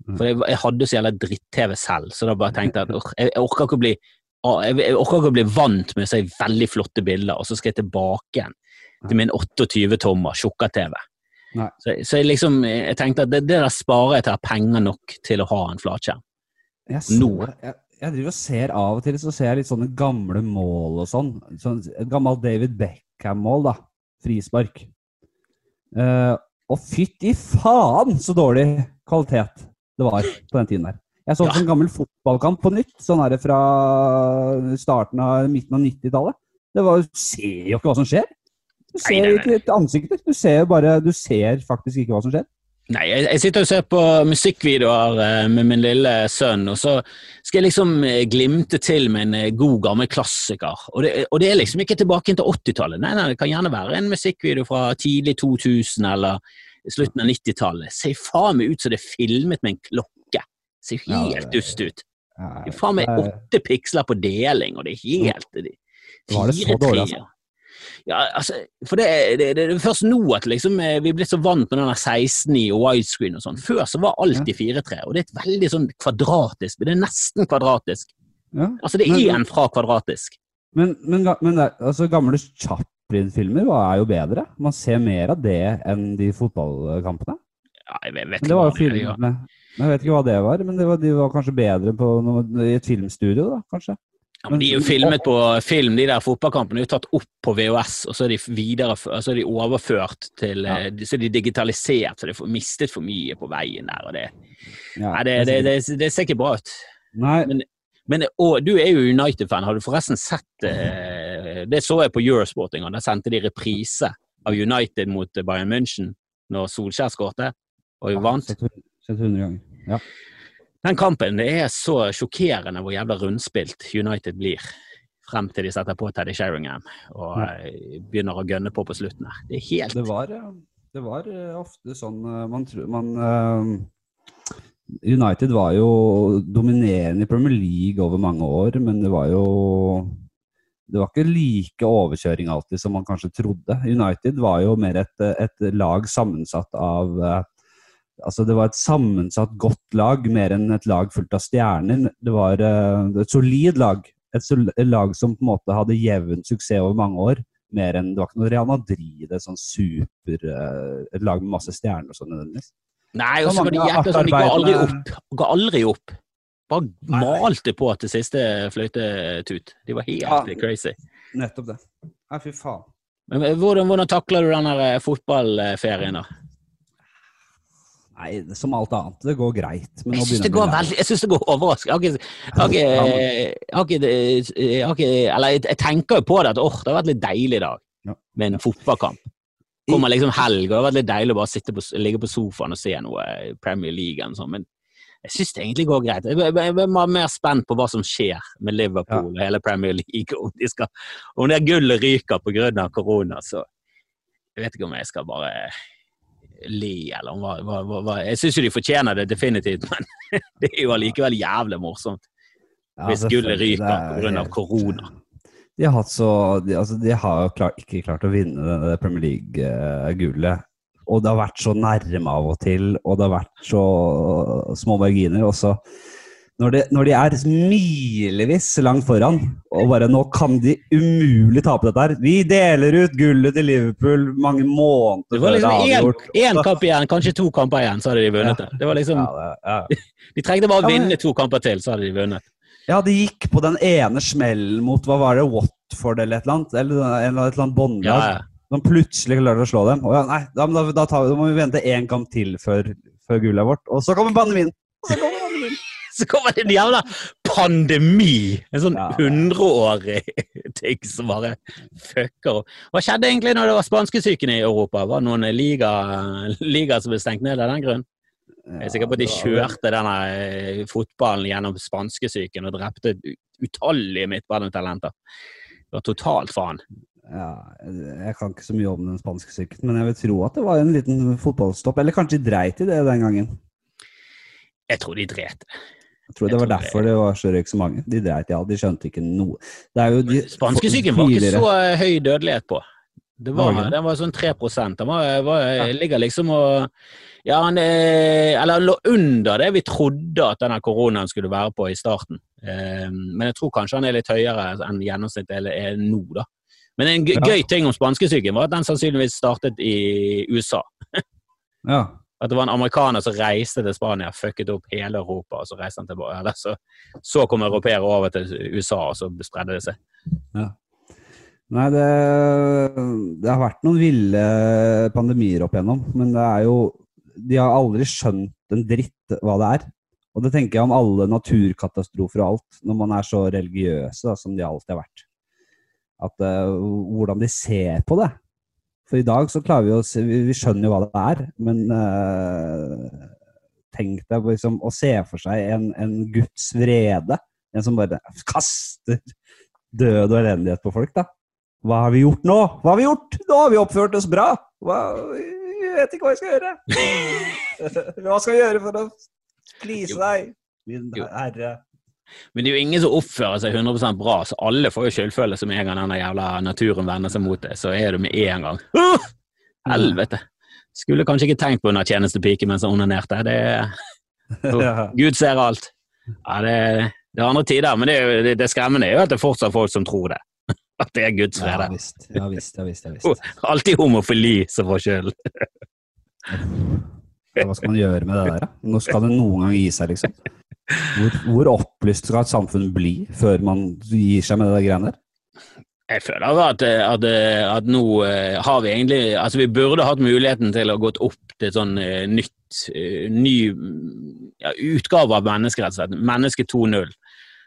Mm. For jeg, jeg hadde så jævla dritt-TV selv, så da bare tenkte jeg at «Åh, jeg, jeg orker ikke å bli jeg, jeg orker ikke å bli vant med å se veldig flotte bilder, og så skal jeg tilbake igjen til min 28-tommer tjukka-TV. Så, så jeg liksom, jeg tenkte at det, det der sparer jeg til å ha penger nok til å ha en flatskjerm. Jeg, så, Nå. jeg, jeg driver og ser av og til så ser jeg litt sånne gamle mål og sånn. sånn et gammelt David Beckham-mål, da. Frispark. Uh, og fytti faen så dårlig kvalitet det var på den tiden der. Jeg så Ja. en gammel fotballkamp på nytt, sånn her fra starten av midten av 90-tallet. Du ser jo ikke hva som skjer. Du ser ikke ansiktet, ansikter. Du ser bare Du ser faktisk ikke hva som skjer. Nei, jeg, sitter og ser på musikkvideoer eh, med min lille sønn, og så skal jeg liksom eh, glimte til med en eh, god, gammel klassiker. Og det, og det er liksom ikke tilbake til 80-tallet. Nei, nei, det kan gjerne være en musikkvideo fra tidlig 2000 eller slutten av 90-tallet. Ser faen meg ut som det er filmet med en klokke. Ser helt dust ut. Det er faen meg åtte piksler på deling, og det er helt det, fire dårlig, treer. Ja, altså, for det, det, det, det er først nå at liksom, eh, vi er blitt så vant med den 16 i og widescreen og sånn. Før så var alt i 4-3, og det er et veldig sånn kvadratisk, det er nesten kvadratisk. ja. Altså det er Men- en fra kvadratisk. Men, men, men altså, gamle Chaplin-filmer er jo bedre. Man ser mer av det enn de fotballkampene. Ja, jeg vet, vet det var jo filmene Jeg vet ikke hva det var, men det var, de var kanskje bedre på noe, i et filmstudio, da, kanskje. Ja, men de er jo filmet på film, de der fotballkampene er jo tatt opp på VHS, og så er de, videre, så er de overført til Ja. eh, Så er de digitalisert, så de har mistet for mye på veien der. og Det, Ja, det, det, det, det ser ikke bra ut. Nei, Men, men og, du er jo United-fan. Har du forresten sett eh, Det så jeg på Eurosport en gang. Der sendte de reprise av United mot eh, Bayern München når Solskjær skårte og vant. Sett 100 ganger. Ja. Den kampen det er så sjokkerende hvor jævla rundspilt United blir. Frem til de setter på Teddy Sheringham og Ja. eh, begynner å gønne på på slutten her. Det er helt Det var, eh, det var eh, ofte sånn Man tror man United var jo dominerende i Premier League over mange år, men det var jo Det var ikke like overkjøring alltid som man kanskje trodde. United var jo mer et, et lag sammensatt av Altså, det var et sammensatt godt lag, mer enn et lag fullt av stjerner. Det var eh, et solid lag. Et, sol et lag som på en måte hadde jevn suksess over mange år. Mer enn Det var ikke noe Real Madrid, et sånn super eh, Et lag med masse stjerner og sånn nødvendigvis. Nei, og så var de jækla sånn, de ga aldri opp. Ga aldri opp. Bare Nei. malte på til siste fløytetut. De var helt Ja. crazy. Nettopp det. Nei, fy faen. Men eh, hvordan, hvordan takler du den fotballferien, da? Nei, som alt annet. Det går greit. Men Jeg syns det går veldig Jeg synes det går overraskende. Jeg har ikke- Eller jeg tenker jo på det at åh, det har vært litt deilig i dag Ja. med en fotballkamp. Kommer liksom helg, og det har vært litt deilig å bare på, ligge på sofaen og se noe eh, Premier League sånn, men jeg syns det egentlig går greit. Jeg er mer spent på hva som skjer med Liverpool og hele Premier League. Om, de skal, om det gullet ryker pga. korona, så jeg vet ikke om jeg skal bare le, eller hva, hva, hva. Jeg syns jo de fortjener det definitivt, men det er jo allikevel jævlig morsomt. Ja, hvis gullet ryker er av korona. De har, så, de, altså, de har jo klart, ikke klart å vinne det, det Premier League-gullet. Og det har vært så nærme av og til, og det har vært så små marginer. Og så når, det, når de er milevis langt foran, og bare nå kan de umulig tape dette her Vi deler ut gullet til Liverpool mange måneder var liksom før det er avgjort. én kamp igjen, kanskje to kamper igjen, så hadde de vunnet det. Det var liksom, Ja, det, ja. De trengte bare å Ja, vinne to kamper til, så hadde de vunnet. Ja, de gikk på den ene smellen mot hva var det, Watford eller et eller annet? Eller et eller annet båndlag. Ja, ja. Som plutselig klarte å slå dem. Og ja, nei, da, da, da, tar vi, da må vi vente én kamp til før, før gullet er vårt. Og så kommer pandemien! Og så kommer. Så kommer det en jævla pandemi! En sånn Ja. hundreårig ting som bare fucker opp. Hva skjedde egentlig når det var spanskesyken i Europa? Var det noen liga, liga som ble stengt ned av den grunn? Jeg er sikker på at de Ja, det kjørte denne eh, fotballen gjennom spanskesyken og drepte ut- utallige midtbanetalenter. Det var totalt faen. Ja, jeg kan ikke så mye om den spanske syken, men jeg vil tro at det var en liten fotballstopp. Eller kanskje de dreit i det den gangen. Jeg tror de dret. Jeg tror det var derfor det var så røyk så mange. De dreit i alt, de skjønte ikke noe. De, Spanskesyken var ikke så eh, høy dødelighet på. Det var, den var sånn 3 Den var, var, Ja. ligger liksom og Ja, han eh, Eller lå under det vi trodde at denne koronaen skulle være på i starten. Eh, men jeg tror kanskje han er litt høyere enn gjennomsnittet er nå, da. Men en gøy ting om spanskesyken var at den sannsynligvis startet i USA. Ja. At det var en amerikaner som reiste til Spania, fucket opp hele Europa, og så reiste han tilbake. Eller så, så kom europeere over til USA, og så spredde det seg. Nei, det, det har vært noen ville pandemier opp igjennom, men det er jo De har aldri skjønt en dritt hva det er. Og det tenker jeg om alle naturkatastrofer og alt, når man er så religiøse da, som de alltid har vært. At uh, Hvordan de ser på det. For i dag så klarer vi å se Vi, vi skjønner jo hva det er, men uh, tenk deg liksom å se for seg en, en Guds vrede. En som bare kaster død og elendighet på folk, da. Hva har vi gjort nå? Hva har vi gjort? Nå har vi oppført oss bra! Hva, jeg vet ikke hva jeg skal gjøre. hva skal vi gjøre for å please deg, min herre? Men det er jo ingen som oppfører seg 100% bra, så alle får jo skyldfølelse med en gang den jævla naturen vender seg mot det. Så er det med en gang. Uh! Helvete! Skulle kanskje ikke tenkt på under tjenestepike mens han onanerte. Det Ja. Gud ser alt. Ja, det, det er andre tider, men det, det, det skremmende er jo at det er fortsatt folk som tror det. At det er Guds Ja frede. visst, ja visst, ja visst. Ja, visst. Alltid homofili som får skyld. Hva skal man gjøre med det der? da? Nå skal det noen gang gi seg, liksom? Hvor, hvor opplyst skal et samfunn bli før man gir seg med det der greiene der? Jeg føler at, at, at nå eh, har vi egentlig Altså, vi burde hatt muligheten til å gått opp til sånn eh, nytt eh, Ny ja, utgave av menneskerettigheten Menneske 2.0.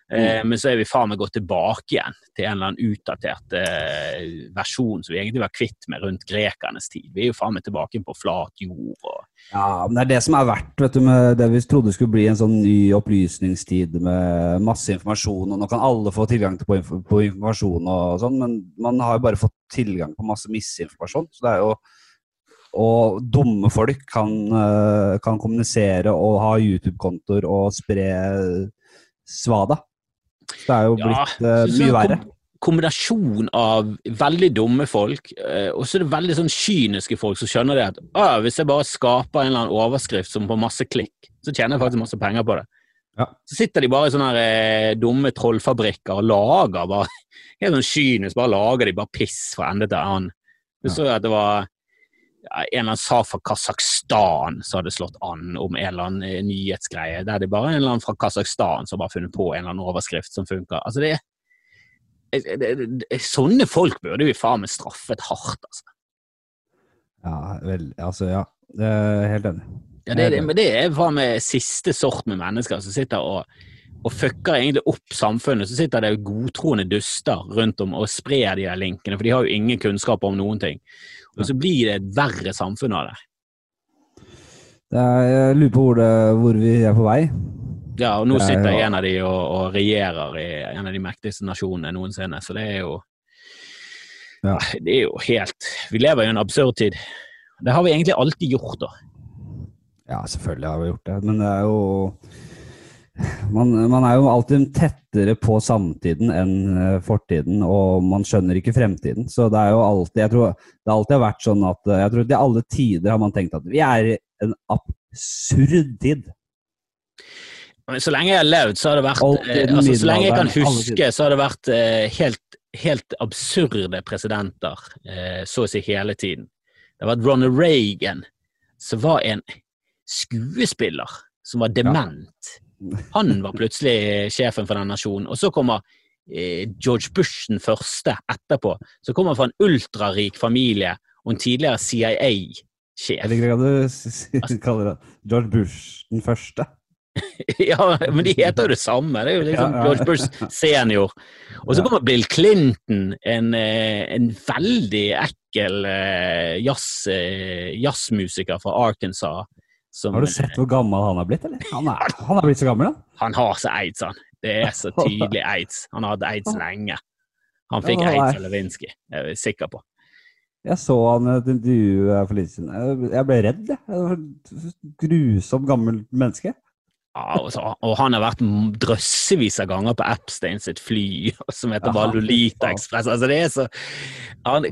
Eh, men så er vi faen meg gått tilbake igjen til en eller annen utdatert eh, versjon som vi egentlig var kvitt med rundt grekernes tid. Vi er jo faen meg tilbake på flat jord og Ja, men det er det som er verdt vet du, med det vi trodde skulle bli en sånn ny opplysningstid med masse informasjon, og nå kan alle få tilgang til på, inf på informasjon og sånn, men man har jo bare fått tilgang på masse misinformasjon. Så det er jo Og dumme folk kan, eh, kan kommunisere og ha YouTube-kontoer og spre svada. Så det er jo blitt ja, så- så mye verre. Kombinasjon av veldig dumme folk, eh, og så er det veldig sånn kyniske folk som skjønner det at hvis jeg bare skaper en eller annen overskrift som får masse klikk, så tjener jeg faktisk masse penger på det. Ja. Så sitter de bare i sånne her, eh, dumme trollfabrikker og lager bare helt sånn kynisk, bare lager de bare piss fra ende til annen. Du så jo at det var en eller annen sak fra Kasakhstan som hadde slått an om en eller annen eh, nyhetsgreie. Der det bare er en eller annen fra Kasakhstan som har funnet på en eller annen overskrift som funker. Altså det, det, det, det Sånne folk burde vi faen meg straffet hardt, altså. Ja, vel, altså, ja. Det er helt enig. Ja, det, det, men det er faen meg siste sort med mennesker som sitter og, og fucker egentlig opp samfunnet. Så sitter det godtroende duster rundt om og sprer de der linkene, for de har jo ingen kunnskap om noen ting. Og så blir det et verre samfunn av det. Er, jeg lurer på hvor, det, hvor vi er på vei. Ja, og nå er sitter jeg en av de og, og regjerer i en av de mektigste nasjonene noensinne, så det er jo Ja. Det er jo helt Vi lever i en absurd tid. Det har vi egentlig alltid gjort, da. Ja, selvfølgelig har vi gjort det, men det er jo man, man er jo alltid tettere på samtiden enn eh, fortiden, og man skjønner ikke fremtiden. Så det er jo alltid Jeg tror det alltid har vært sånn at eh, Jeg tror til alle tider har man tenkt at vi er i en absurd tid. Så lenge jeg har levd, så har det vært eh, altså, Så lenge jeg kan huske, så har det vært helt, helt absurde presidenter, så å si hele tiden. Det har vært Ronald Reagan, som var en skuespiller som var dement. Han var plutselig sjefen for den nasjonen. Og så kommer eh, George Bush den første etterpå, Så kommer han fra en ultrarik familie og en tidligere CIA-sjef. Jeg liker at du kaller det George Bush den første. Ja, men de heter jo det samme. Det er jo liksom. George Bush senior. Og så kommer Bill Clinton, en, eh, en veldig ekkel jazz, eh, jazzmusiker fra Arkansas. Som, Har du sett hvor gammel han har blitt, eller? Han er, han er blitt så gammel, han. Han har så aids, han. Det er så tydelig aids. Han har hatt aids lenge. Han fikk Ja, aids av Lewinsky, jeg er sikker på. Jeg så han i et intervju for litt siden. Jeg- ble redd, jeg. Det Grusomt gammelt menneske. Ja, og, så, og han har vært drøssevis av ganger på Epstein sitt fly, som heter Ja, bare fy Lolita faen. Express. Altså, det er så,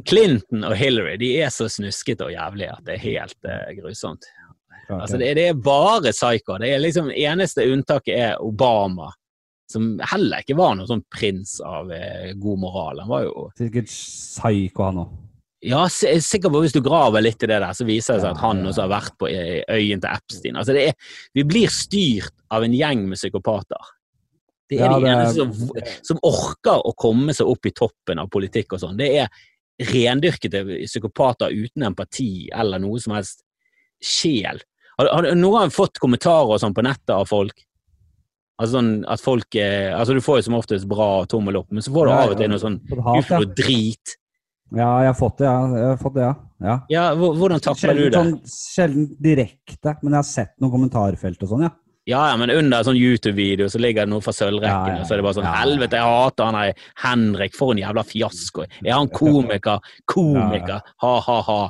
Clinton og Hillary de er så snuskete og jævlige at det er helt uh, grusomt. Altså, det. det, er bare psycho. Det liksom Eneste unntaket er Obama, som heller ikke var noen sånn prins av eh, god moral. Han var jo Sikkert psyko, han òg. Ja, s- jeg er sikker på hvis du graver litt i det der, så viser det seg at han også har vært på eh, øyen til Epstein. Altså, det er, vi blir styrt av en gjeng med psykopater. Det er Ja, de eneste som, som orker å komme seg opp i toppen av politikk og sånn. Det er rendyrkede psykopater uten empati eller noe som helst sjel. Har, har noen gang fått kommentarer og sånn på nettet av folk? Altså sånn at folk eh, Altså Du får jo som oftest bra tommel opp, men så får du Ja, av og til noe sånn Uff, noe drit. ja, jeg har fått det, ja. Jeg har fått det, ja. ja. Ja, hvordan takler du det? sånn, sjelden direkte, men jeg har sett noen kommentarfelt og sånn, ja. Ja, ja, men under en sånn YouTube-video så ligger det noe fra sølvrekken, Ja, og så er det bare sånn. Helvete, jeg hater han her Henrik, for en jævla fiasko. Er han komiker? Komiker? Ha-ha-ha.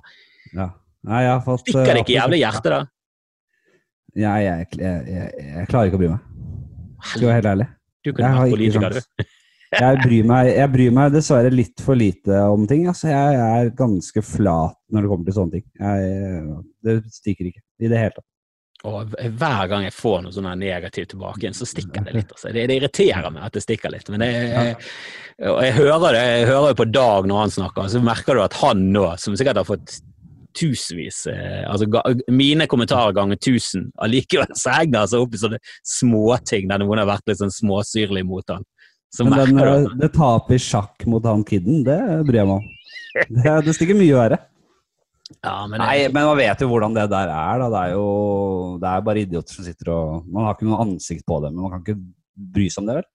ja. Nei, jeg har fått Stikker det ikke eh, jævlig i hjertet, da? Ja, jeg, jeg, jeg, jeg klarer ikke å bry meg. Skal være helt ærlig. Du kunne vært politiker, du. Jeg bryr, meg, jeg bryr meg dessverre litt for lite om ting. Altså, jeg er ganske flat når det kommer til sånne ting. Jeg, det stikker ikke i det hele tatt. Og hver gang jeg får noe sånn negativt tilbake igjen, så stikker det litt. Altså. Det, det irriterer meg at det stikker litt. Men det, jeg, og jeg hører det jeg hører på Dag når han snakker, så merker du at han nå, som sikkert har fått tusenvis eh, altså Mine kommentarer ganger tusen, allikevel så henger han seg opp i sånne småting der noen har vært litt sånn småsyrlig mot han. Så Men den, du eh, det tapet i sjakk mot han kiden, det bryr jeg meg om. Det, det stikker mye verre. ja, men, Nei, men man vet jo hvordan det der er. Da. Det er jo det er bare idioter som sitter og Man har ikke noe ansikt på det, men man kan ikke bry seg om det, vel?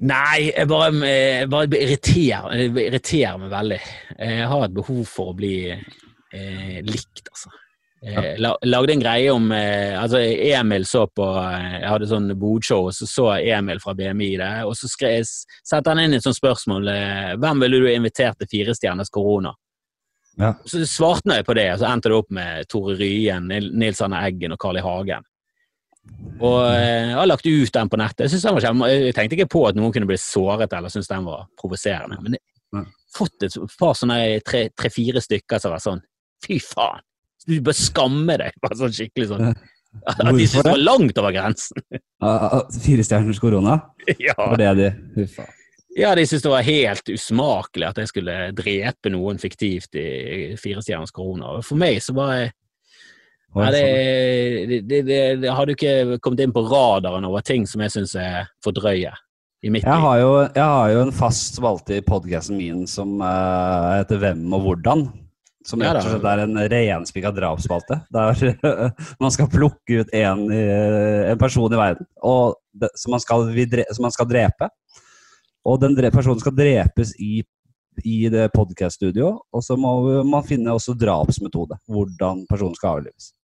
Nei, jeg bare, jeg bare irriterer, jeg irriterer meg veldig. Jeg har et behov for å bli eh, likt, altså. Jeg la, lagde en greie om eh, altså Emil så på eh, Jeg hadde sånn bodshow, og så så Emil fra BMI det. Og så skrev, satte han inn et sånt spørsmål. Eh, hvem ville du invitert til Fire stjerners korona? Ja. Så svarte jeg på det, og så endte det opp med Tore Ryen, Nils Arne Eggen og Carl I. Hagen. Og eh, jeg har lagt ut den på nettet. Jeg, var jeg tenkte ikke på at noen kunne bli såret eller synes den var provoserende. Men jeg har fått et par sånne tre- tre-fire stykker som var sånn Fy faen! Du bør skamme deg! Bare sånn skikkelig sånn. At de syntes det var langt over grensen. Ah, ah, Fire stjerners korona? ja. Var det de Fy faen. ja, de syntes det var helt usmakelig at jeg skulle drepe noen fiktivt i Fire stjerners korona. For meg så var jeg Oi, Nei, det, sånn. det, det, det, har du ikke kommet inn på radaren over ting som jeg syns er for drøye i mitt Jeg har, jo, jeg har jo en fast spalte i podkasten min som uh, heter Hvem og hvordan. Som Ja rett og slett er en renspikka drapsspalte. Der man skal plukke ut en, uh, en person i verden som, man skal, som man skal drepe. Og den personen skal drepes i, i det podkast-studioet. Og så må man finne også drapsmetode. Hvordan personen skal avlives.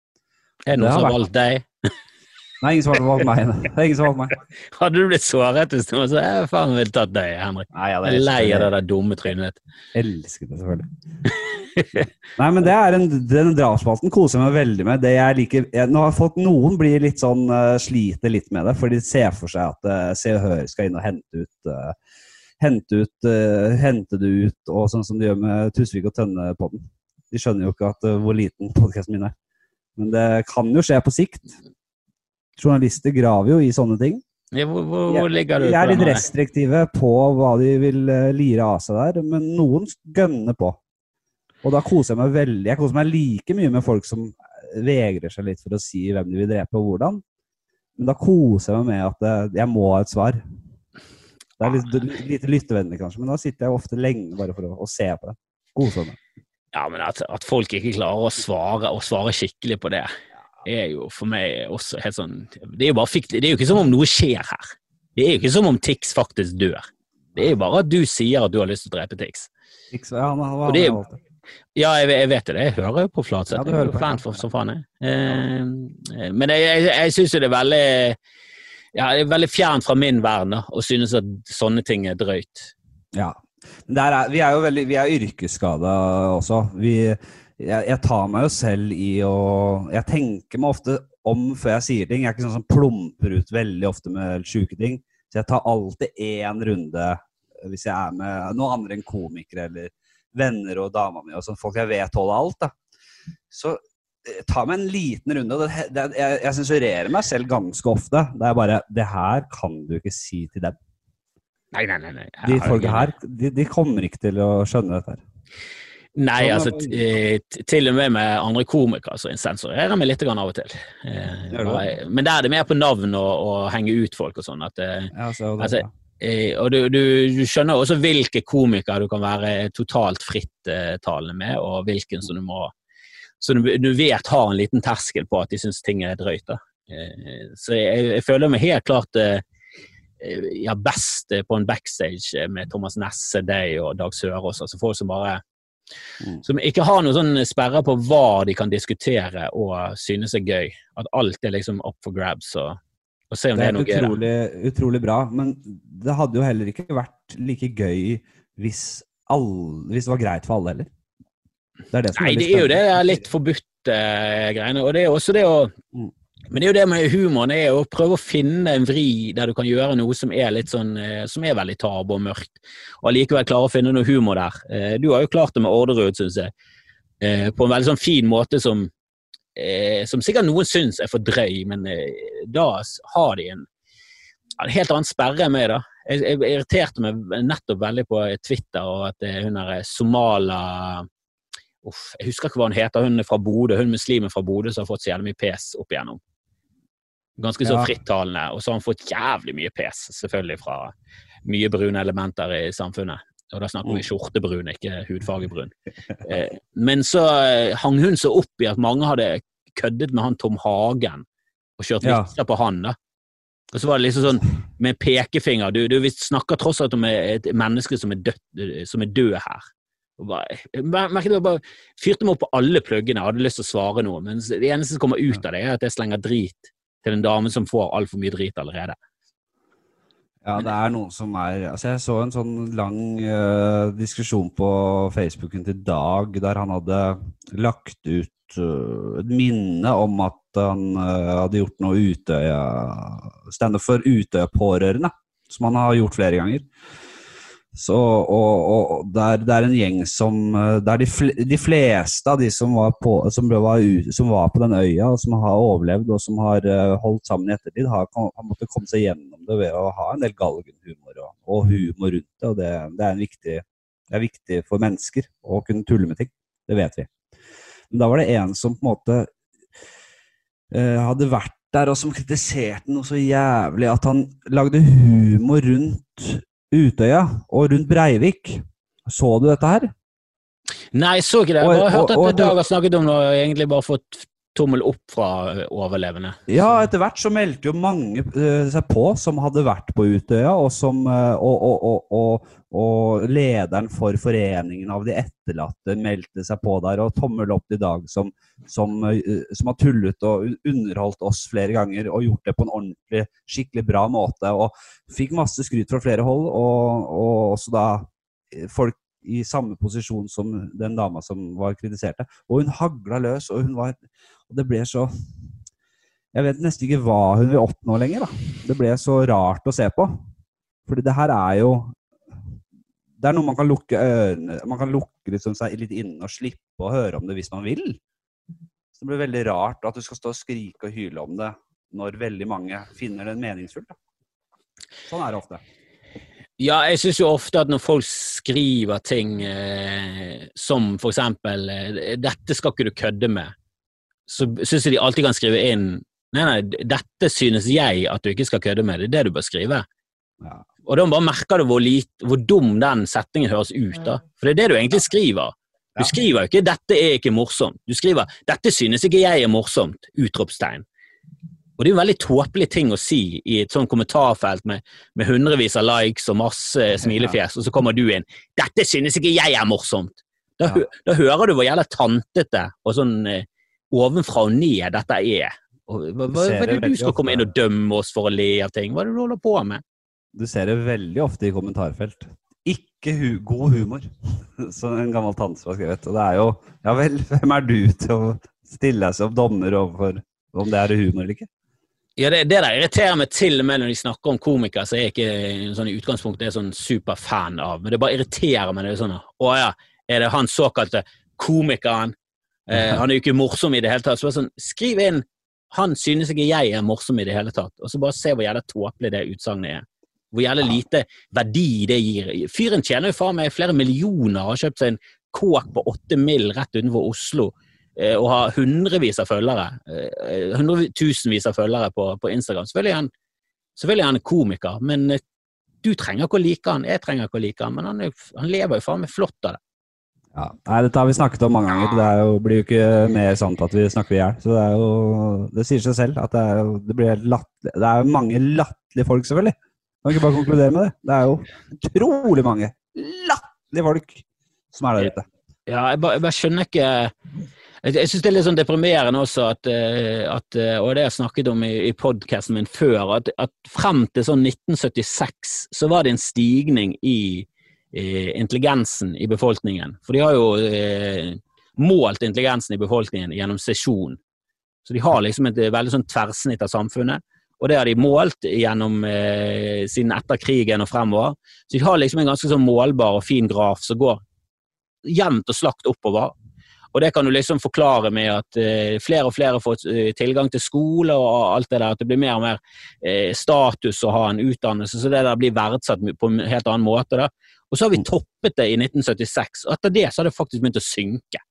Er det noen som har valgt deg? Nei, ingen som har valgt meg. Det er ingen som har valgt meg. Hadde du blitt såret hvis noen sa jeg faen ville tatt deg, Henrik? Nei, Jeg er lei av det der dumme trynet ditt. elsket det, selvfølgelig. Nei, men det er en, den drapsspalten koser jeg meg veldig med. Det jeg liker, jeg, nå har folk, Noen blir litt sånn uh, sliter litt med det, for de ser for seg at uh, Se og Hør skal inn og hente ut uh, Hente ut uh, Hente det ut, og sånn som de gjør med Tusvik og Tønne-podden. De skjønner jo ikke at, hvor liten podkasten min er. Men det kan jo skje på sikt. Journalister graver jo i sånne ting. Ja, hvor, hvor, hvor ligger du på De er litt restriktive på hva de vil eh, lire av seg der, men noen gønner på. Og da koser jeg meg veldig. Jeg koser meg like mye med folk som vegrer seg litt for å si hvem de vil drepe og hvordan. Men da koser jeg meg med at eh, jeg må ha et svar. Det er litt, lite lyttevennlig, kanskje, men da sitter jeg ofte lenge bare for å, å se på det. Koser meg. Ja, men at, at folk ikke klarer å svare, og svare skikkelig på det, er jo for meg også helt sånn Det er jo bare det er jo ikke som om noe skjer her. Det er jo ikke som om Tix faktisk dør. Det er jo bare at du sier at du har lyst til å drepe Tix. Ja, han, han, Og det han, han, Ja, jeg, jeg vet det. Jeg hører jo på Flatseth. Ja, jeg er hører jo på, fan for, som faen, jeg. Eh, men jeg, jeg, jeg syns jo det er veldig ja, det er veldig fjernt fra min verden da, å synes at sånne ting er drøyt. Ja. Er, vi er jo veldig, vi er yrkesskada også. Vi, jeg, jeg tar meg jo selv i å Jeg tenker meg ofte om før jeg sier ting. Jeg er ikke sånn som plumper ut veldig ofte med sjuke ting. Så jeg tar alltid én runde hvis jeg er med noen andre enn komikere eller venner og dama mi og sånn, folk jeg vet holder alt. da. Så eh, ta meg en liten runde. Det, det, jeg, jeg sensurerer meg selv ganske ofte. Det er bare Det her kan du ikke si til dem. Nei, nei, nei. nei. De folka her, de, de kommer ikke til å skjønne dette her. Nei, Sånn, altså t- eh, t- til og med med andre komikere så insensurerer vi meg litt grann av og til. Eh, Men der er det mer på navn og, og henge ut folk og sånn. at eh, Ja, så det, Altså, Eh, og du, du, du skjønner også hvilke komikere du kan være totalt frittalende med, og hvilken som du må Så du, du vet har en liten terskel på at de syns ting er drøyt. da. Eh, så jeg, jeg føler meg helt klart ja, best eh, på en backstage eh, med Thomas Nesse, deg og Dag Sørås. Altså folk som bare Mm. som ikke har noen sånn sperrer på hva de kan diskutere og synes er gøy. At alt er liksom up for grabs. og, og se om det det, er noe noe gøy. utrolig, utrolig bra, men det hadde jo heller ikke vært like gøy hvis, alle, hvis det var greit for alle heller. Det er det som Nei, det er jo det litt forbudte eh, greiene. Og det er også det å Mm. Men det er jo det med humoren, er å prøve å finne en vri der du kan gjøre noe som er litt sånn eh, Som er veldig tabu og mørkt, og allikevel klare å finne noe humor der. Eh, Du har jo klart det med Orderud, syns jeg, eh, på en veldig sånn fin måte som Som sikkert noen syns er for drøy, men da har de en en helt annen sperre enn meg, da. Jeg, jeg irriterte meg nettopp veldig på Twitter og at hun er somala Uff, jeg husker ikke hva hun heter, hun er fra Bodø, hun muslimen fra Bodø som har fått så jævlig mye pes opp igjennom. Ganske så Ja. frittalende, og så har hun fått jævlig mye pes, selvfølgelig fra mye brune elementer i samfunnet. Og da snakker vi Mm. skjortebrun, ikke hudfargebrun. Eh, Men så eh, hang hun så opp i at mange hadde køddet med han Tom Hagen og kjørt Ja. på han. da. Og så var det liksom sånn med pekefinger. Du, du snakker tross alt om et menneske som er, død, som er død her. Og bare, merket jeg bare fyrte meg opp på alle pluggene, hadde lyst til å svare noe, men det eneste som kommer ut av det, er at jeg slenger drit til en dame som får altfor mye drit allerede. Ja, det er noen som er Altså, jeg så en sånn lang uh, diskusjon på Facebooken til Dag, der han hadde lagt ut uh, et minne om at han uh, hadde gjort noe Utøya Standup for Utøya-pårørende, som han har gjort flere ganger. Så, og, og og der, det er en gjeng som Det Der de, fleste av de som var, på, som, var som var på den øya, og som har overlevd og som har eh, holdt sammen i ettertid, har, har måttet komme seg gjennom det ved å ha en del galgenhumor og, og humor rundt det. Og det, det, er viktig, det er viktig for mennesker å kunne tulle med ting. Det vet vi. Men da var det en som på en måte eh, hadde vært der, og som kritiserte noe så jævlig at han lagde humor rundt Utøya og rundt Breivik. Så du dette her? Nei, jeg så ikke det. Jeg har og at Dag har snakket om det, og egentlig bare fått tommel opp fra overlevende. Ja, etter hvert så meldte jo mange eh, seg på som hadde vært på Utøya, og, som, eh, og, og, og, lederen for foreningen av de etterlatte meldte seg på der, og tommel opp til Dag som, som, eh, som har tullet og underholdt oss flere ganger og gjort det på en ordentlig, skikkelig bra måte, og fikk masse skryt fra flere hold, og, og også da eh, folk i samme posisjon som den dama som var kritiserte. Og hun hagla løs, og hun var Og det ble så jeg vet nesten ikke hva hun vil oppnå lenger. da. Det ble så rart å se på. Fordi det her er jo Det er noe man kan lukke ørene Man kan lukke liksom seg litt inne og slippe å høre om det hvis man vil. Så det blir veldig rart at du skal stå og skrike og hyle om det når veldig mange finner det meningsfullt. Da. Sånn er det ofte. Ja, jeg syns jo ofte at når folk skriver ting eh, som for eksempel eh, 'Dette skal ikke du kødde med', så syns jeg de alltid kan skrive inn Nei, nei, dette synes jeg at du ikke skal kødde med. Det er det du bør skrive. Ja. Og da bare merker du hvor, lit, hvor dum den setningen høres ut. da. For det er det du egentlig skriver. Du skriver jo ikke 'dette er ikke morsomt'. Du skriver 'dette synes ikke jeg er morsomt'. Utropstegn. Og det er jo veldig tåpelig ting å si i et sånn kommentarfelt med, med hundrevis av likes og masse smilefjes, og så kommer du inn 'Dette synes ikke jeg er morsomt'. Da, Ja. da hører du hvor jævla tantete og sånn eh, ovenfra og ned dette er. Og, hva, hva, er det du skal komme inn og dømme oss for å le av ting? Hva er det du holder på med? Du ser det veldig ofte i kommentarfelt. Ikke hu god humor, som en gammel tante som har skrevet. Og det er jo Ja vel, hvem er du til å stille deg som dommer overfor om det er humor eller ikke? Ja, det, det der irriterer meg til og med når de snakker om komikere som jeg ikke sånn, i utgangspunktet er sånn superfan av. Men det bare irriterer meg. det er sånn, Å ja, er det han såkalte komikeren? Eh, han er jo ikke morsom i det hele tatt. Så bare sånn, Skriv inn 'Han synes ikke jeg er morsom i det hele tatt', og så bare se hvor jævla tåpelig det utsagnet er. Hvor jævla lite verdi det gir. Fyren tjener jo faen meg flere millioner, og har kjøpt seg en kåk på åtte mil rett utenfor Oslo og har hundrevis av følgere, eh, hundretusenvis av følgere på, på Instagram. Selvfølgelig er, han, selvfølgelig er han komiker, men eh, du trenger ikke å like han, jeg trenger ikke å like han, men han, han lever jo faen meg flott av det. Ja. Nei, dette har vi snakket om mange ganger. Det jo, blir jo ikke mer sant at vi snakker i hjel. Så det er jo Det sier seg selv at det er jo det blir latterlig. Det er jo mange latterlige folk, selvfølgelig. Kan ikke bare konkludere med det. Det er jo utrolig mange latterlige folk som er der ute. Ja, jeg bare, jeg bare skjønner ikke Jeg, jeg syns det er litt sånn deprimerende også at, eh, at eh, Og det har jeg snakket om i, i podkasten min før, at, at frem til sånn 1976 så var det en stigning i eh, intelligensen i befolkningen. For de har jo eh, målt intelligensen i befolkningen gjennom sesjon. Så de har liksom et veldig sånn tverrsnitt av samfunnet. Og det har de målt gjennom eh, siden etter krigen og fremover. Så de har liksom en ganske sånn målbar og fin graf som går jevnt og slakt oppover. Og det kan du liksom forklare med at eh, flere og flere får eh, tilgang til skole og alt det der. At det blir mer og mer eh, status å ha en utdannelse, så det der blir verdsatt på en helt annen måte. da. Og så har vi toppet det i 1976, og etter det så har det faktisk begynt å synke.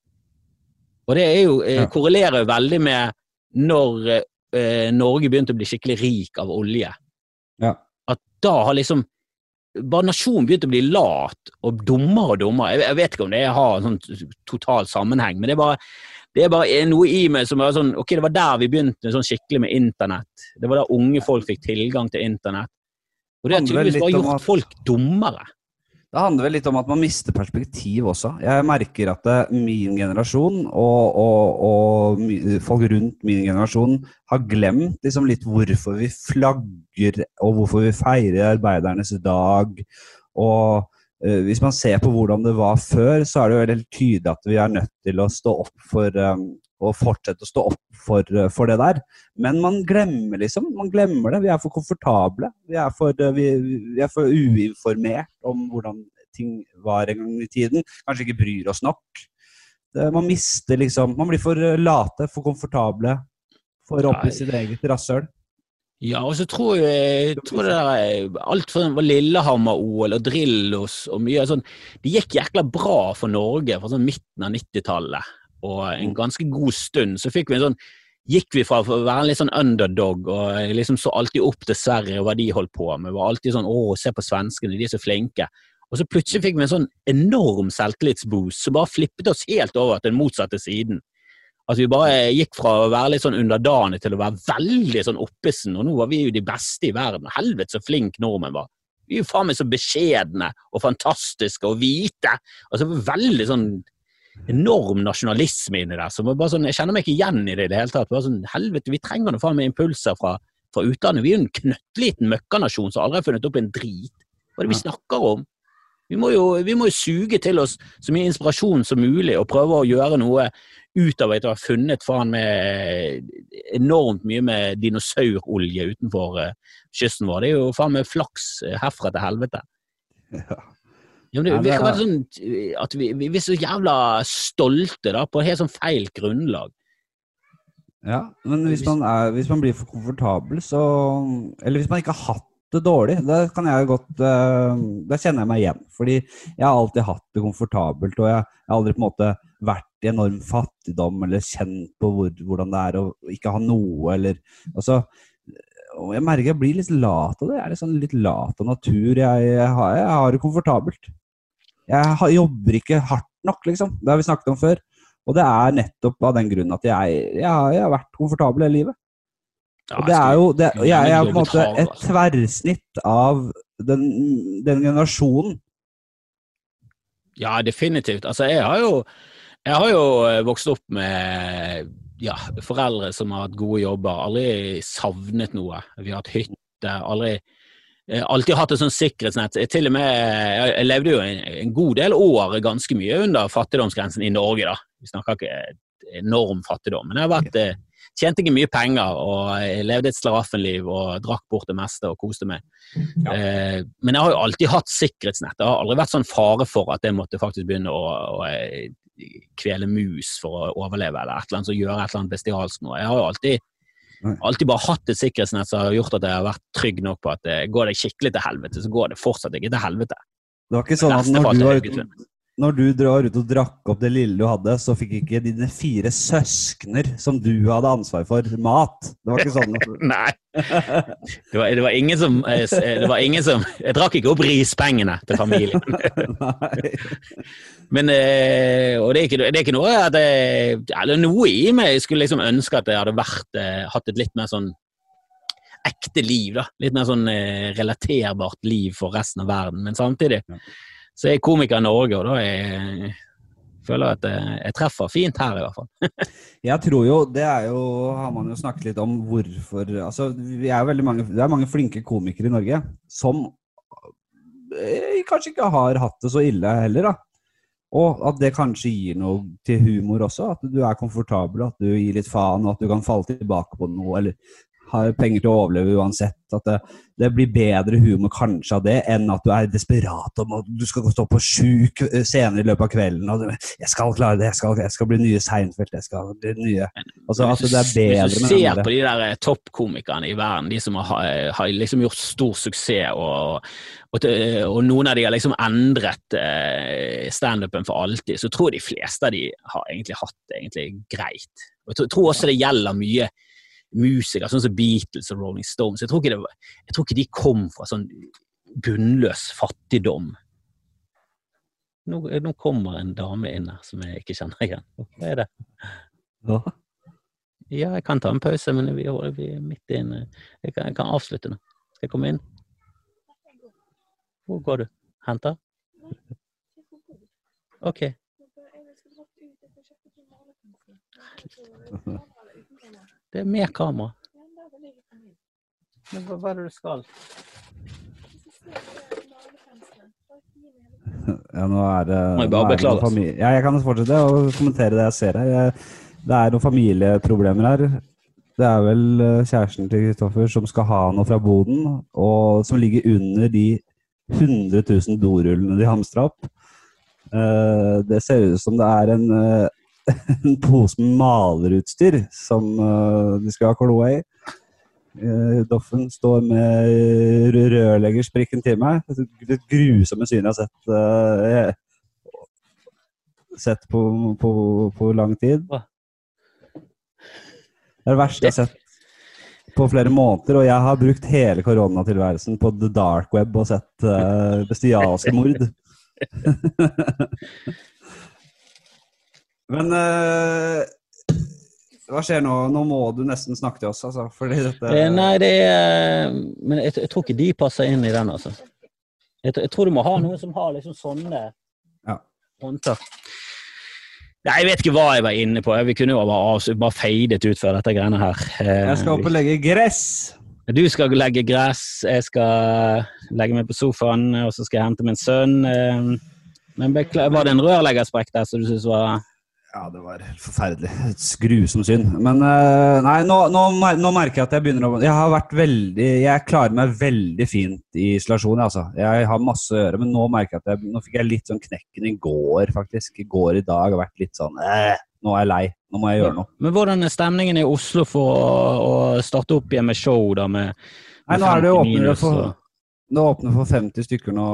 Og det er jo, Ja. korrelerer jo veldig med når Norge begynte å bli skikkelig rik av olje. Ja. At da har liksom bare nasjonen begynte å bli lat og dummere og dummere. Jeg, jeg vet ikke om det har en sånn total sammenheng, men det er bare, det er bare noe i meg som er sånn Ok, det var der vi begynte sånn skikkelig med internett. Det var der unge folk fikk tilgang til internett. Og det har tydeligvis bare gjort folk dummere. Det handler vel litt om at man mister perspektiv også. Jeg merker at det, min generasjon og, og, og folk rundt min generasjon har glemt liksom litt hvorfor vi flagger og hvorfor vi feirer arbeidernes dag. Og uh, hvis man ser på hvordan det var før, så er det jo helt tydelig at vi er nødt til å stå opp for um, og fortsette å stå opp for, eh, for det der. Men man glemmer liksom. Man glemmer det. Vi er for komfortable. Vi er for, eh, vi, vi er for uinformert om hvordan ting var en gang i tiden. Kanskje ikke bryr oss nok. Det, man mister liksom Man blir for eh, late, for komfortable. For opp i sitt eget rasshøl. Ja, og så tror jeg, tror det der Alt fra Lillehammer-OL og Drillos og mye sånn Det gikk jækla bra for Norge fra sånn midten av 90-tallet og en ganske god stund. Så fikk vi en sånn Gikk vi fra å være en litt sånn underdog og liksom så alltid opp til Sverige og hva de holdt på med. Var alltid sånn 'Å, se på svenskene, de er så flinke'. Og så plutselig fikk vi en sånn enorm selvtillitsboost som bare flippet oss helt over til den motsatte siden. At vi bare gikk fra å være litt sånn underdanig til å være veldig sånn oppesen, og nå var vi jo de beste i verden. Helvete så flink nordmenn var. Vi er jo faen meg så beskjedne og fantastiske og hvite. Altså veldig sånn enorm nasjonalisme inni der. som bare sånn, Jeg kjenner meg ikke igjen i det i det hele tatt. Bare sånn, Helvete, vi trenger noe faen meg impulser fra, fra utlandet. Vi er jo en knøttliten møkkanasjon som aldri har funnet opp en drit. Hva er det vi snakker om? Vi må, jo, vi må jo suge til oss så mye inspirasjon som mulig og prøve å gjøre noe utover etter å ha funnet faen med enormt mye med dinosaurolje utenfor eh, kysten vår. Det er jo faen meg flaks eh, herfra til helvete. Ja. Ja, men det virker er- bare sånn eh, at vi, vi er så jævla stolte da, på helt sånn feil grunnlag. Ja, men hvis man, er, hvis man blir for komfortabel, så Eller hvis man ikke har hatt det dårlig, da kan jeg godt eh, Da kjenner jeg meg igjen. Fordi jeg har alltid hatt det komfortabelt, og jeg, jeg har aldri på en måte vært i enorm fattigdom eller kjent på hvor, hvordan det er å ikke ha noe, eller Altså jeg merker jeg blir litt lat av det. Jeg er litt, sånn litt lat av natur. Jeg, jeg, har, jeg har det komfortabelt. Jeg jobber ikke hardt nok, liksom. Det har vi snakket om før. Og det er nettopp av den grunn at jeg, jeg, har, jeg har vært komfortabel hele livet. Ja, Og det er jo det, Jeg er på en måte et altså. tverrsnitt av den, den generasjonen. Ja, definitivt. Altså, jeg har jo, jeg har jo eh, vokst opp med ja, foreldre som har hatt gode jobber, aldri savnet noe. Vi har hatt hytte, aldri Alltid hatt et sånt sikkerhetsnett. Jeg, til og med, jeg, levde jo en, en god del år ganske mye under fattigdomsgrensen i Norge, da. Vi snakker ikke enorm fattigdom, men jeg har vært eh, Tjente ikke mye penger og jeg levde et slaraffenliv og drakk bort det meste og koste meg. Eh, men jeg har jo alltid hatt sikkerhetsnett. Det har aldri vært sånn fare for at jeg måtte faktisk begynne å, å eh, kvele mus for å overleve, eller et eller annet som gjør et eller annet bestialsk noe. Jeg har jo alltid. Alltid bare hatt et sikkerhetsnett som har gjort at jeg har vært trygg nok på at eh, går det skikkelig til helvete, så går det fortsatt ikke til helvete. Det var ikke sånn at når du var. Når du drar ut og drakk opp det lille du hadde, så fikk ikke dine fire søskner som du hadde ansvar for, mat. Det var ikke sånn. Nei. Det var, det var, ingen som eh, Det var ingen som Jeg drakk ikke opp rispengene til familien. Nei. Men eh, Og det er ikke, det er ikke noe at jeg, Eller noe i meg skulle liksom ønske at jeg hadde vært, eh, hatt et litt mer sånn ekte liv. da. Litt mer sånn eh, relaterbart liv for resten av verden. Men samtidig Ja. Så er komiker Norge, og da er føler at jeg treffer fint her, i hvert fall. Jeg tror jo, det er jo, har man jo snakket litt om hvorfor Altså, vi er veldig mange, det er mange flinke komikere i Norge som eh, kanskje ikke har hatt det så ille heller, da. Og at det kanskje gir noe til humor også. At du er komfortabel, at du gir litt faen, og at du kan falle tilbake på noe, eller har penger til å overleve uansett. At det, det blir bedre humor kanskje av det, enn at du er desperat om at du skal stå på sjuk scener i løpet av kvelden. Og du, 'Jeg skal klare det, jeg skal, jeg skal bli nye Seinfeld', jeg skal bli nye Altså at det er bedre Hvis du ser på de der eh, toppkomikerne i verden, de som har, har liksom gjort stor suksess, og, og, og noen av de har liksom endret eh, standupen for alltid, så tror jeg de fleste av de har egentlig hatt det egentlig greit. Og jeg tror- tror også det gjelder mye musikere, sånn som Beatles og Rolling Stones. Jeg tror ikke, det, var- jeg tror ikke de kom fra sånn bunnløs fattigdom. Nå, nå kommer en dame inn her som jeg ikke kjenner igjen. Hva er det? Ja. Ja, jeg kan ta en pause, men vi, vi er midt inne. Jeg kan, jeg kan avslutte nå. Skal jeg komme inn? Hvor går du? Henter? OK. Det er mer kamera. Men hva, hva er det du skal? Ja, nå er det Må jeg bare beklage, Ja, jeg kan fortsette å kommentere det jeg ser her. Jeg, det er noen familieproblemer her. Det er vel eh, kjæresten til Kristoffer som skal ha noe fra boden, og som ligger under de 100 000 dorullene de hamstra opp. Eh, det ser ut som det er en, eh, en pose med malerutstyr som uh, de skal ha kloa i. Uh, Doffen står med rø- rørleggersprikken til meg. Det grusomme synet jeg har sett, eh, sett på, på, på lang tid. Det er det verste jeg har sett på flere måneder, og jeg har brukt hele koronatilværelsen på the dark web og sett uh, bestialske mord. Men uh, hva skjer nå? Nå må du nesten snakke til oss, altså. Fordi dette Eh, nei, det er Men jeg, jeg tror ikke de passer inn i den, altså. Jeg, jeg tror du må ha noen som har liksom sånne Ja. håndtak. Nei, jeg vet ikke hva jeg var inne på. Vi kunne jo bare, bare feidet ut før dette greiene her. Eh, Jeg skal opp og legge gress. Du skal legge gress, jeg skal legge meg på sofaen, og så skal jeg hente min sønn. eh, Men var det en rørleggersprekk der som du syntes var Ja, det var helt forferdelig. Et synd. syn. Men eh, nei, nå, nå, nå merker jeg at jeg begynner å Jeg har vært veldig Jeg klarer meg veldig fint i isolasjon, altså. Jeg har masse å gjøre, men nå merker jeg at jeg Nå fikk jeg litt sånn knekken i går, faktisk. I går i dag har vært litt sånn eh, Nå er jeg lei. Nå må jeg gjøre noe. Men hvordan er stemningen i Oslo for å, å starte opp igjen med show, da? Med, Nei, nå er det 50 åpner det minus for det åpner for 50 stykker nå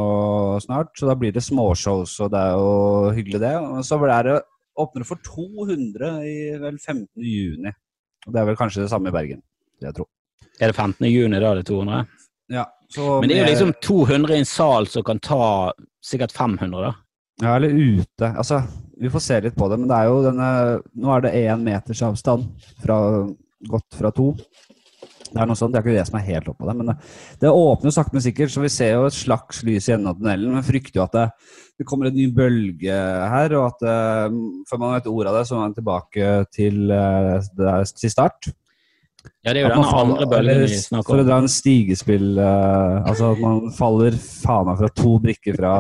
snart, så da blir det småshows, og det er jo hyggelig, det. Og så blir det åpner for 200 i vel 15. juni. Og det er vel kanskje det samme i Bergen, jeg tro. Er det 15. juni da det er 200? Ja, så Men det er jo liksom 200 i en sal som kan ta sikkert 500, da. Ja, eller ute. Altså, vi får se litt på det, men det er jo denne Nå er det én meters avstand fra godt fra to. Det er noe sånt, det er ikke det som er helt oppå det, men det, åpner sakte, men sikkert, så vi ser jo et slags lys i enden av tunnelen. Men frykter jo at det, det kommer en ny bølge her, og at eh, før man vet ordet av det, så er man tilbake til, eh, det til start. Ja, det er jo faller- andre bølgen vi snakker om. For å dra en stigespill uh, Altså at man faller faen meg fra to brikker fra,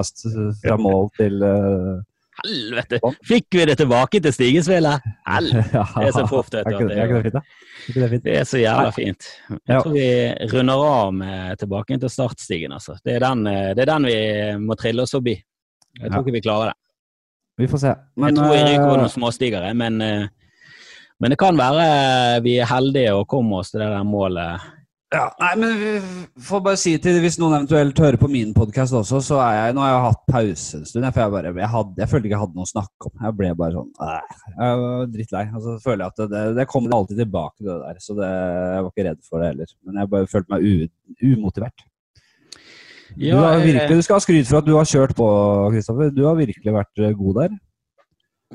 fra mål til uh, Helvete! Fikk vi det tilbake til stigespillet? Helvete! Det er så proft, vet du, det, er ikke det fint, da? Det er, Det er så jævla fint. Jeg tror vi runder av med tilbake til startstigen, altså. Det er den, eh, det er den vi må trille oss forbi. Jeg tror ikke vi klarer det. Vi får se. Jeg tror vi ryker over eh, noen småstigere, men, eh, men det kan være vi er heldige og kommer oss til det der målet Ja, nei, men vi får bare si til Hvis noen eventuelt hører på min podkast også, så er jeg Nå har jeg hatt pause en stund. For jeg, bare, jeg, hadde, jeg følte ikke jeg hadde noe å snakke om. Jeg ble bare sånn Jeg var drittlei. Og så føler jeg at det, det, det kommer alltid tilbake, det der. Så det, jeg var ikke redd for det heller. Men jeg bare følte meg u, umotivert. Ja, du, har virkelig, du skal ha skryt for at du har kjørt på, Kristoffer. Du har virkelig vært god der.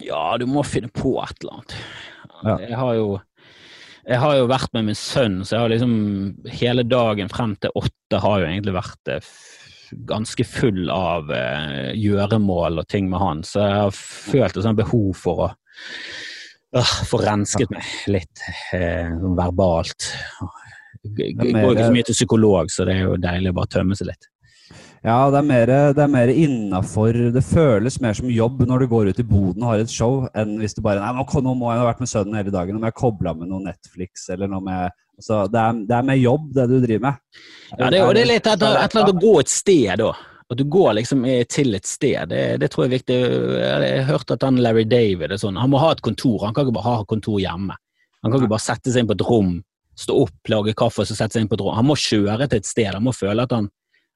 Ja, du må finne på et eller annet. Ja. Jeg har jo jeg har jo vært med min sønn, så jeg har liksom hele dagen frem til åtte har jo egentlig vært eh, ganske full av eh, gjøremål og ting med han, så jeg har følt et sånt behov for å øh, få rensket meg litt eh, sånn verbalt. Jeg går ikke så mye til psykolog, så det er jo deilig å bare tømme seg litt. Ja, det er mer, det er mer innafor Det føles mer som jobb når du går ut i boden og har et show, enn hvis du bare Nei, nå, må jeg ha vært med sønnen hele dagen. Må jeg koble av med noe Netflix, eller noe med Så det, er, det er mer jobb, det du driver med. Ja, det, og det er litt et, eller annet å gå et sted da. At du går liksom til et sted. Det, det tror jeg er viktig. Jeg har hørt at han Larry David er sånn. Han må ha et kontor. Han kan ikke bare ha kontor hjemme. Han kan ikke bare sette seg inn på et rom, stå opp, lage kaffe og så sette seg inn på et rom. Han må kjøre til et sted. Han må føle at han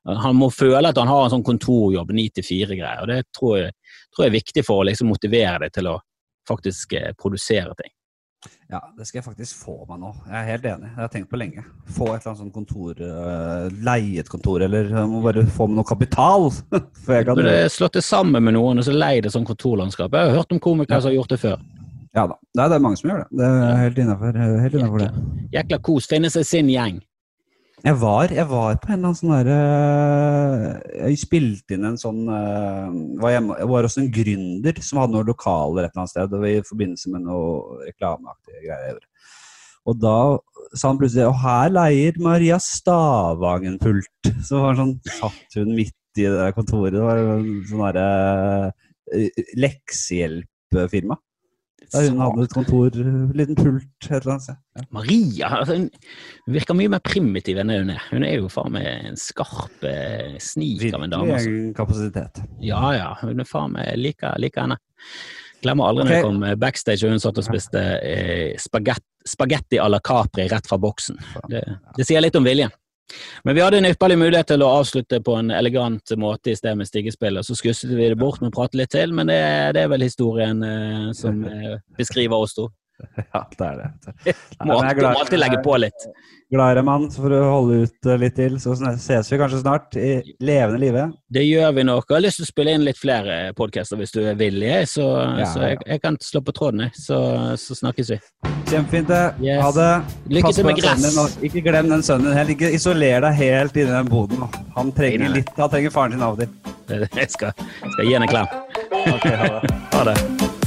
han må føle at han har en sånn kontorjobb, ni til fire-greier. og Det tror jeg, tror jeg er viktig for å liksom motivere deg til å faktisk eh, produsere ting. Ja, det skal jeg faktisk få meg nå. Jeg er helt enig. Jeg har tenkt på lenge. Få et eller annet sånt kontor, uh, et kontor, eller jeg må bare få med noe kapital. For jeg kan slått det sammen med noen og så leid et sånt kontorlandskap. Jeg har hørt om komikere som har gjort det før. Ja da. Nei, det er mange som gjør det. Det er helt innafor det. Jækla kos. Finne seg sin gjeng. Jeg var, jeg var på en eller annen sånn derre Jeg spilte inn en sånn eh, var hjemme, Jeg var også en gründer som hadde noen lokaler et eller annet sted i forbindelse med noe reklameaktige greier. Og da sa han plutselig Og her leier Maria Stavangen-pult. Så var sånn, satt hun midt i det kontoret. Det var sånn derre eh, leksehjelpfirma. Der hun hadde et kontor, en liten pult et eller annet sted. Ja. Maria altså, hun virker mye mer primitiv enn hun er. Hun er jo faen meg en skarp eh, snik av en dame. Virkelig en kapasitet. Ja ja, hun er faen meg like, like henne. Glemmer aldri når Ok. jeg kom eh, backstage og hun satt og spiste eh, spagetti à la Capri rett fra boksen. Det, det sier litt om viljen. Men vi hadde en ypperlig mulighet til å avslutte på en elegant måte i stedet med stigespill, og så skusset vi det bort med å prate litt til, men det, det er vel historien eh, som eh, beskriver oss to. Ja, det er det. Nei, Må alltid, glad- må alltid legge på litt. Glad i så mann, for å holde ut eh, litt til. Så ses vi kanskje snart i levende live. Det gjør vi nok. Jeg har lyst til å spille inn litt flere podcaster hvis du er villig, så, Ja, så jeg, jeg kan slå på tråden, jeg. Så, så snakkes vi. Kjempefint. Yes. Ha det. Lykke til med sønnen gress. Ikke glem den sønnen din. Ikke isoler deg helt inni den boden. Han trenger litt, han trenger faren sin av og til. Jeg skal, skal gi henne en klem. Ok, ha det. Ha det.